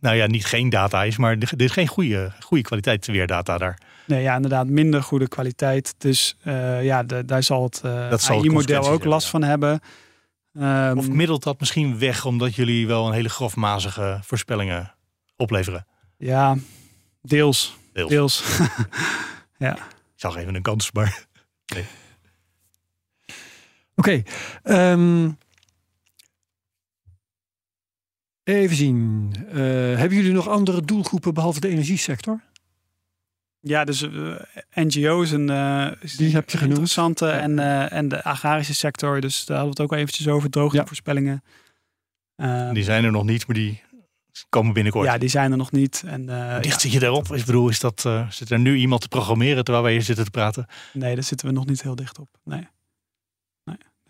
Speaker 3: nou ja, niet geen data is, maar er is geen goede, goede kwaliteit weerdata daar.
Speaker 4: nee, ja, inderdaad minder goede kwaliteit. Dus eh, ja, de, daar zal het eh
Speaker 3: zal de
Speaker 4: AI-model ook last
Speaker 3: ja.
Speaker 4: van hebben. Ehm,
Speaker 3: Of middelt dat misschien weg omdat jullie wel een hele grofmazige voorspellingen opleveren?
Speaker 4: ja, deels.
Speaker 3: Deels.
Speaker 4: Deels. (laughs) (laughs) ja.
Speaker 3: Ik zag even een kans, maar
Speaker 2: Oké. ehm, even zien. Eh, hebben jullie nog andere doelgroepen behalve de energiesector?
Speaker 4: Ja, dus eh, NGO's en uh,
Speaker 2: Die heb je genoemd.
Speaker 4: interessante en, eh, en de agrarische sector. Dus daar hadden we het ook al eventjes over droogtevoorspellingen. Eh,
Speaker 3: die zijn er nog niet, maar die komen binnenkort.
Speaker 4: ja, die zijn er nog niet. En eh,
Speaker 3: dicht
Speaker 4: ja,
Speaker 3: zit je daarop? Ik bedoel, is dat, eh, zit er nu iemand te programmeren terwijl wij hier zitten te praten?
Speaker 4: nee, daar zitten we nog niet heel dicht op. Nee.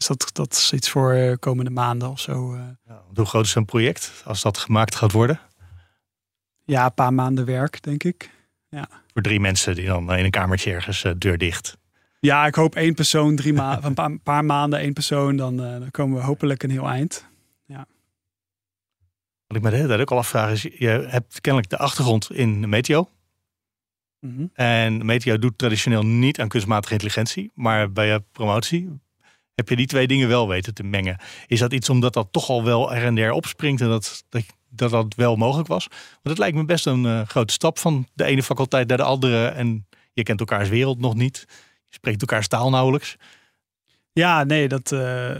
Speaker 4: Dus dat, dat is iets voor eh, komende maanden of zo. eh.
Speaker 3: Ja, hoe groot is zo'n project als dat gemaakt gaat worden?
Speaker 4: ja, een paar maanden werk, denk ik.
Speaker 3: Voor drie mensen die dan in een kamertje ergens eh, deur dicht.
Speaker 4: Ja, ik hoop één persoon, drie maanden, (laughs) een paar, paar maanden één persoon. Dan, dan komen we hopelijk een heel eind.
Speaker 3: Wat ik me de hele tijd ook al afvraag is, je hebt kennelijk de achtergrond in Meteo.
Speaker 4: Mhm.
Speaker 3: En Meteo doet traditioneel niet aan kunstmatige intelligentie. Maar bij je promotie heb je die twee dingen wel weten te mengen. Is dat iets omdat dat toch al wel er en der opspringt en dat dat, dat, dat wel mogelijk was? Want het lijkt me best een eh, grote stap van de ene faculteit naar de andere. En je kent elkaars wereld nog niet. Je spreekt elkaars taal nauwelijks.
Speaker 4: Ja, nee, dat, eh,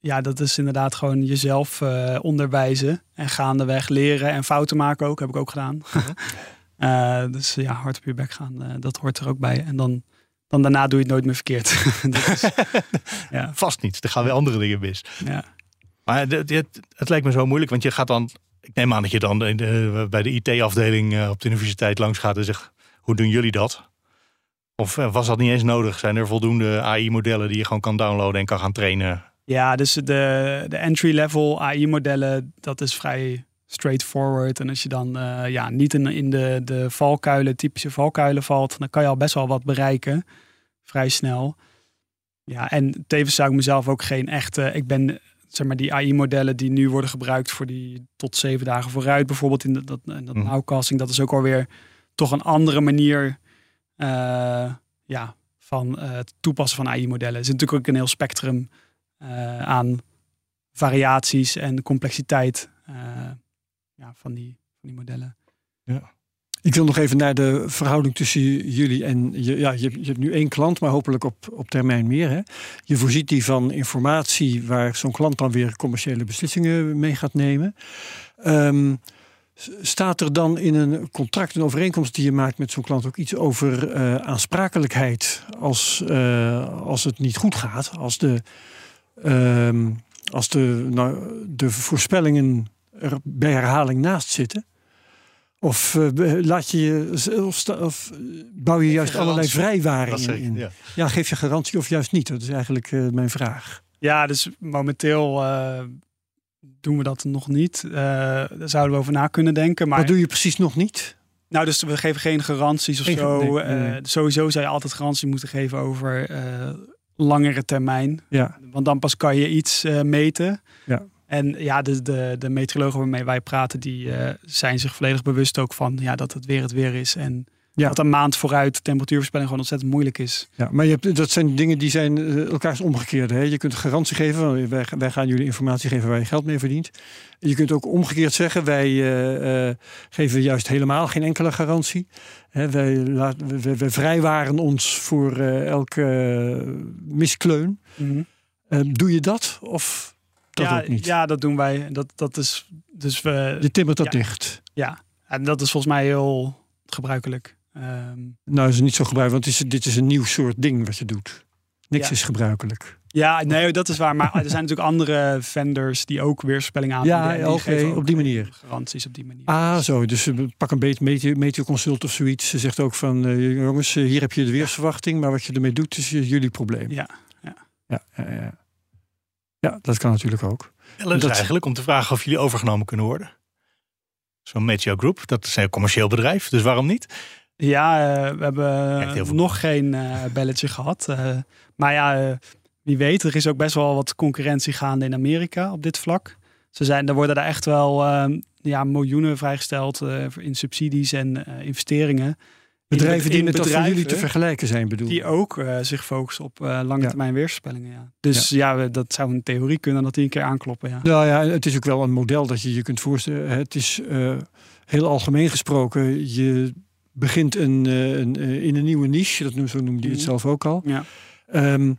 Speaker 4: ja, dat is inderdaad gewoon jezelf eh, onderwijzen. En gaandeweg leren en fouten maken ook. Heb ik ook gedaan. (laughs) Eh, dus ja, hard op je bek gaan, dat hoort er ook bij. En dan, dan daarna doe je het nooit meer verkeerd. (laughs) (laughs) Ja,
Speaker 3: Vast niet. Er gaan weer andere dingen mis.
Speaker 4: ja.
Speaker 3: Maar het, het, het lijkt me zo moeilijk, want je gaat dan. Ik neem aan dat je dan de- bij de IT-afdeling eh, op de universiteit langs gaat en zegt: hoe doen jullie dat? Of eh, was dat niet eens nodig? Zijn er voldoende AI-modellen die je gewoon kan downloaden en kan gaan trainen?
Speaker 4: ja, dus de, de entry-level AI-modellen, dat is vrij straightforward. En als je dan eh, ja, niet in, in de, de valkuilen, typische valkuilen valt, dan kan je al best wel wat bereiken. Vrij snel. Ja, en tevens zou ik mezelf ook geen echte. Ik ben zeg maar die AI-modellen die nu worden gebruikt voor die tot zeven dagen vooruit, bijvoorbeeld in dat, in dat
Speaker 3: Mhm.
Speaker 4: nowcasting. Dat is ook alweer toch een andere manier eh, ja, van eh, het toepassen van AI-modellen. Er zit natuurlijk ook een heel spectrum aan variaties en complexiteit ja, van, die, van die modellen.
Speaker 2: Ik wil nog even naar de verhouding tussen jullie en je. Ja, je, hebt nu één klant, maar hopelijk op, op termijn meer. Hè? Je voorziet die van informatie waar zo'n klant dan weer commerciële beslissingen mee gaat nemen. Ehm, staat er dan in een contract, een overeenkomst die je maakt met zo'n klant ook iets over eh, aansprakelijkheid als, eh, als het niet goed gaat? Als de, ehm, als de, nou, de voorspellingen er bij herhaling naast zitten? Of eh, laat je je of, sta- of bouw je juist allerlei vrijwaringen in?
Speaker 3: ja.
Speaker 2: Ja, geef je garantie of juist niet? Dat is eigenlijk eh, mijn vraag.
Speaker 4: Ja, dus momenteel eh, doen we dat nog niet. Eh, daar zouden we over na kunnen denken. Maar
Speaker 2: Wat doe je precies nog niet?
Speaker 4: Nou, dus we geven geen garanties of
Speaker 2: Geen-
Speaker 4: zo.
Speaker 2: nee, nee,
Speaker 4: Eh,
Speaker 2: nee.
Speaker 4: sowieso zou je altijd garantie moeten geven over eh, langere termijn.
Speaker 2: Ja,
Speaker 4: Want dan pas kan je iets eh, meten.
Speaker 2: Ja.
Speaker 4: En ja, de, de, de meteorologen waarmee wij praten, die eh, zijn zich volledig bewust ook van ja, dat het weer het weer is. En
Speaker 2: Ja.
Speaker 4: dat een maand vooruit temperatuurvoorspelling gewoon ontzettend moeilijk is.
Speaker 2: ja, maar je hebt, dat zijn dingen die zijn eh, elkaars omgekeerde. Hè? Je kunt garantie geven, wij, wij gaan jullie informatie geven waar je geld mee verdient. Je kunt ook omgekeerd zeggen, wij eh, geven juist helemaal geen enkele garantie. Hè, wij, laat, wij, wij vrijwaren ons voor elke miskleun. Eh, doe je dat of dat
Speaker 4: ja,
Speaker 2: ook niet?
Speaker 4: ja, dat doen wij. Dat, dat is dus we.
Speaker 2: Je timmert dat
Speaker 4: Ja.
Speaker 2: dicht.
Speaker 4: Ja, en dat is volgens mij heel gebruikelijk. Ehm,
Speaker 2: Nou, is het niet zo gebruikelijk, want het is, dit is een nieuw soort ding wat je doet. Niks
Speaker 4: Ja.
Speaker 2: is gebruikelijk.
Speaker 4: Ja, nee, dat is waar. Maar er zijn natuurlijk andere vendors die ook weerspelling aanbieden.
Speaker 2: Ja, oké, op die manier.
Speaker 4: Garanties op die manier.
Speaker 2: Ah, zo. Dus eh, pak een beetje meteo, meteoconsult of zoiets. Ze zegt ook van, eh, jongens, eh, hier heb je de weersverwachting, maar wat je ermee doet is jullie probleem.
Speaker 4: Ja,
Speaker 2: ja, ja, ja. Ja, dat kan natuurlijk ook.
Speaker 3: Ja, dat is
Speaker 2: Dat-
Speaker 3: eigenlijk om te vragen of jullie overgenomen kunnen worden. Zo'n Meteo Group, dat is een commercieel bedrijf, dus waarom niet?
Speaker 4: ja eh, we hebben nog geen eh, belletje gehad. Eh, maar ja, wie weet, er is ook best wel wat concurrentie gaande in Amerika op dit vlak. Ze zijn, er worden daar echt wel eh, ja, miljoenen vrijgesteld in subsidies en investeringen.
Speaker 2: Bedrijven die met dat van jullie te vergelijken zijn, bedoel
Speaker 4: Die ook eh, zich focussen op eh, lange
Speaker 2: Ja.
Speaker 4: termijn weerspellingen. Ja. Dus ja. we- dat zou in theorie kunnen dat die een keer aankloppen. Ja.
Speaker 2: Nou ja, het is ook wel een model dat je je kunt voorstellen. Het is eh, heel algemeen gesproken. Je begint een, een, in een nieuwe niche, dat noem, zo noemde je het
Speaker 4: Mhm.
Speaker 2: zelf ook al.
Speaker 4: Ja.
Speaker 2: Ehm,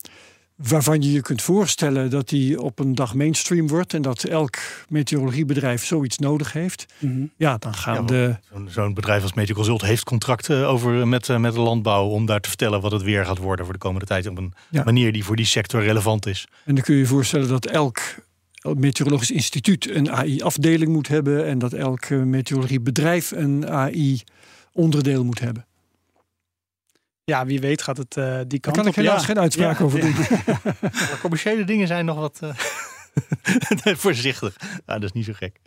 Speaker 2: waarvan je je kunt voorstellen dat die op een dag mainstream wordt en dat elk meteorologiebedrijf zoiets nodig heeft.
Speaker 4: Mhm.
Speaker 2: Ja, dan gaan
Speaker 3: Ja,
Speaker 2: de.
Speaker 3: Zo'n zo'n bedrijf als Meteo Consult heeft contracten over, met, eh, met de landbouw om daar te vertellen wat het weer gaat worden voor de komende tijd op een
Speaker 2: Ja.
Speaker 3: manier die voor die sector relevant is.
Speaker 2: En dan kun je je voorstellen dat elk meteorologisch instituut een AI-afdeling moet hebben en dat elk eh, meteorologiebedrijf een AI-onderdeel moet hebben.
Speaker 4: Ja, wie weet gaat het eh, die
Speaker 2: Daar
Speaker 4: kant
Speaker 2: kan ik helaas
Speaker 4: ja.
Speaker 2: geen uitspraak
Speaker 4: Ja,
Speaker 2: over
Speaker 4: ja. (laughs)
Speaker 2: doen.
Speaker 3: Commerciële dingen zijn nog wat eh, (laughs) voorzichtig. Nou, dat is niet zo gek.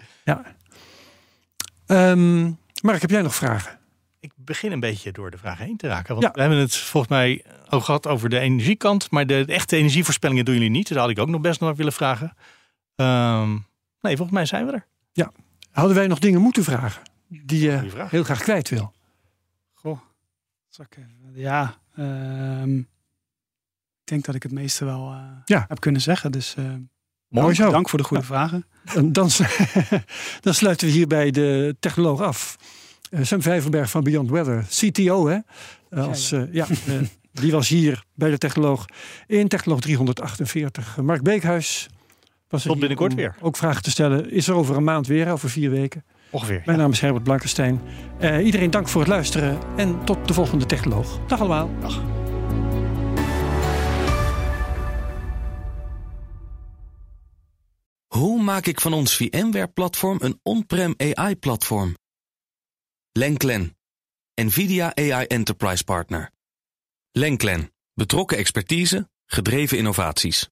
Speaker 2: Ehm, Mark, heb jij nog vragen?
Speaker 3: Ik begin een beetje door de vraag heen te raken. Want
Speaker 2: Ja.
Speaker 3: we hebben het volgens mij ook gehad over de energiekant. Maar de, de echte energievoorspellingen doen jullie niet. Dus dat had ik ook nog best nog willen vragen. Ehm, nee, volgens mij zijn we er.
Speaker 2: Hadden wij nog dingen moeten vragen die je heel graag kwijt wil?
Speaker 4: Goh, zal ik even- ja. ehm, ik denk dat ik het meeste wel eh,
Speaker 2: Ja.
Speaker 4: heb kunnen zeggen. Dus eh
Speaker 2: Mooi zo.
Speaker 4: dank voor de goede vragen.
Speaker 2: En dan, (laughs) dan sluiten we hierbij de technoloog af. Eh, Sam Vijverberg van Beyond Weather, CTO hè? Eh, Als,
Speaker 4: Ja,
Speaker 2: eh, ja, eh, (laughs) die was hier bij de technoloog in technoloog 348. Mark Beekhuis was er
Speaker 3: Tot binnenkort
Speaker 2: om
Speaker 3: weer.
Speaker 2: Ook vragen te stellen. Is er over een maand weer, over vier weken.
Speaker 3: Ongeveer.
Speaker 2: Mijn naam is Herbert Blankenstein. Eh, iedereen dank voor het luisteren en tot de volgende technoloog. Dag allemaal.
Speaker 3: Dag.
Speaker 1: Hoe maak ik van ons VMware-platform een on-prem AI-platform? Lenklen, NVIDIA AI Enterprise Partner. Lenklen, betrokken expertise, gedreven innovaties.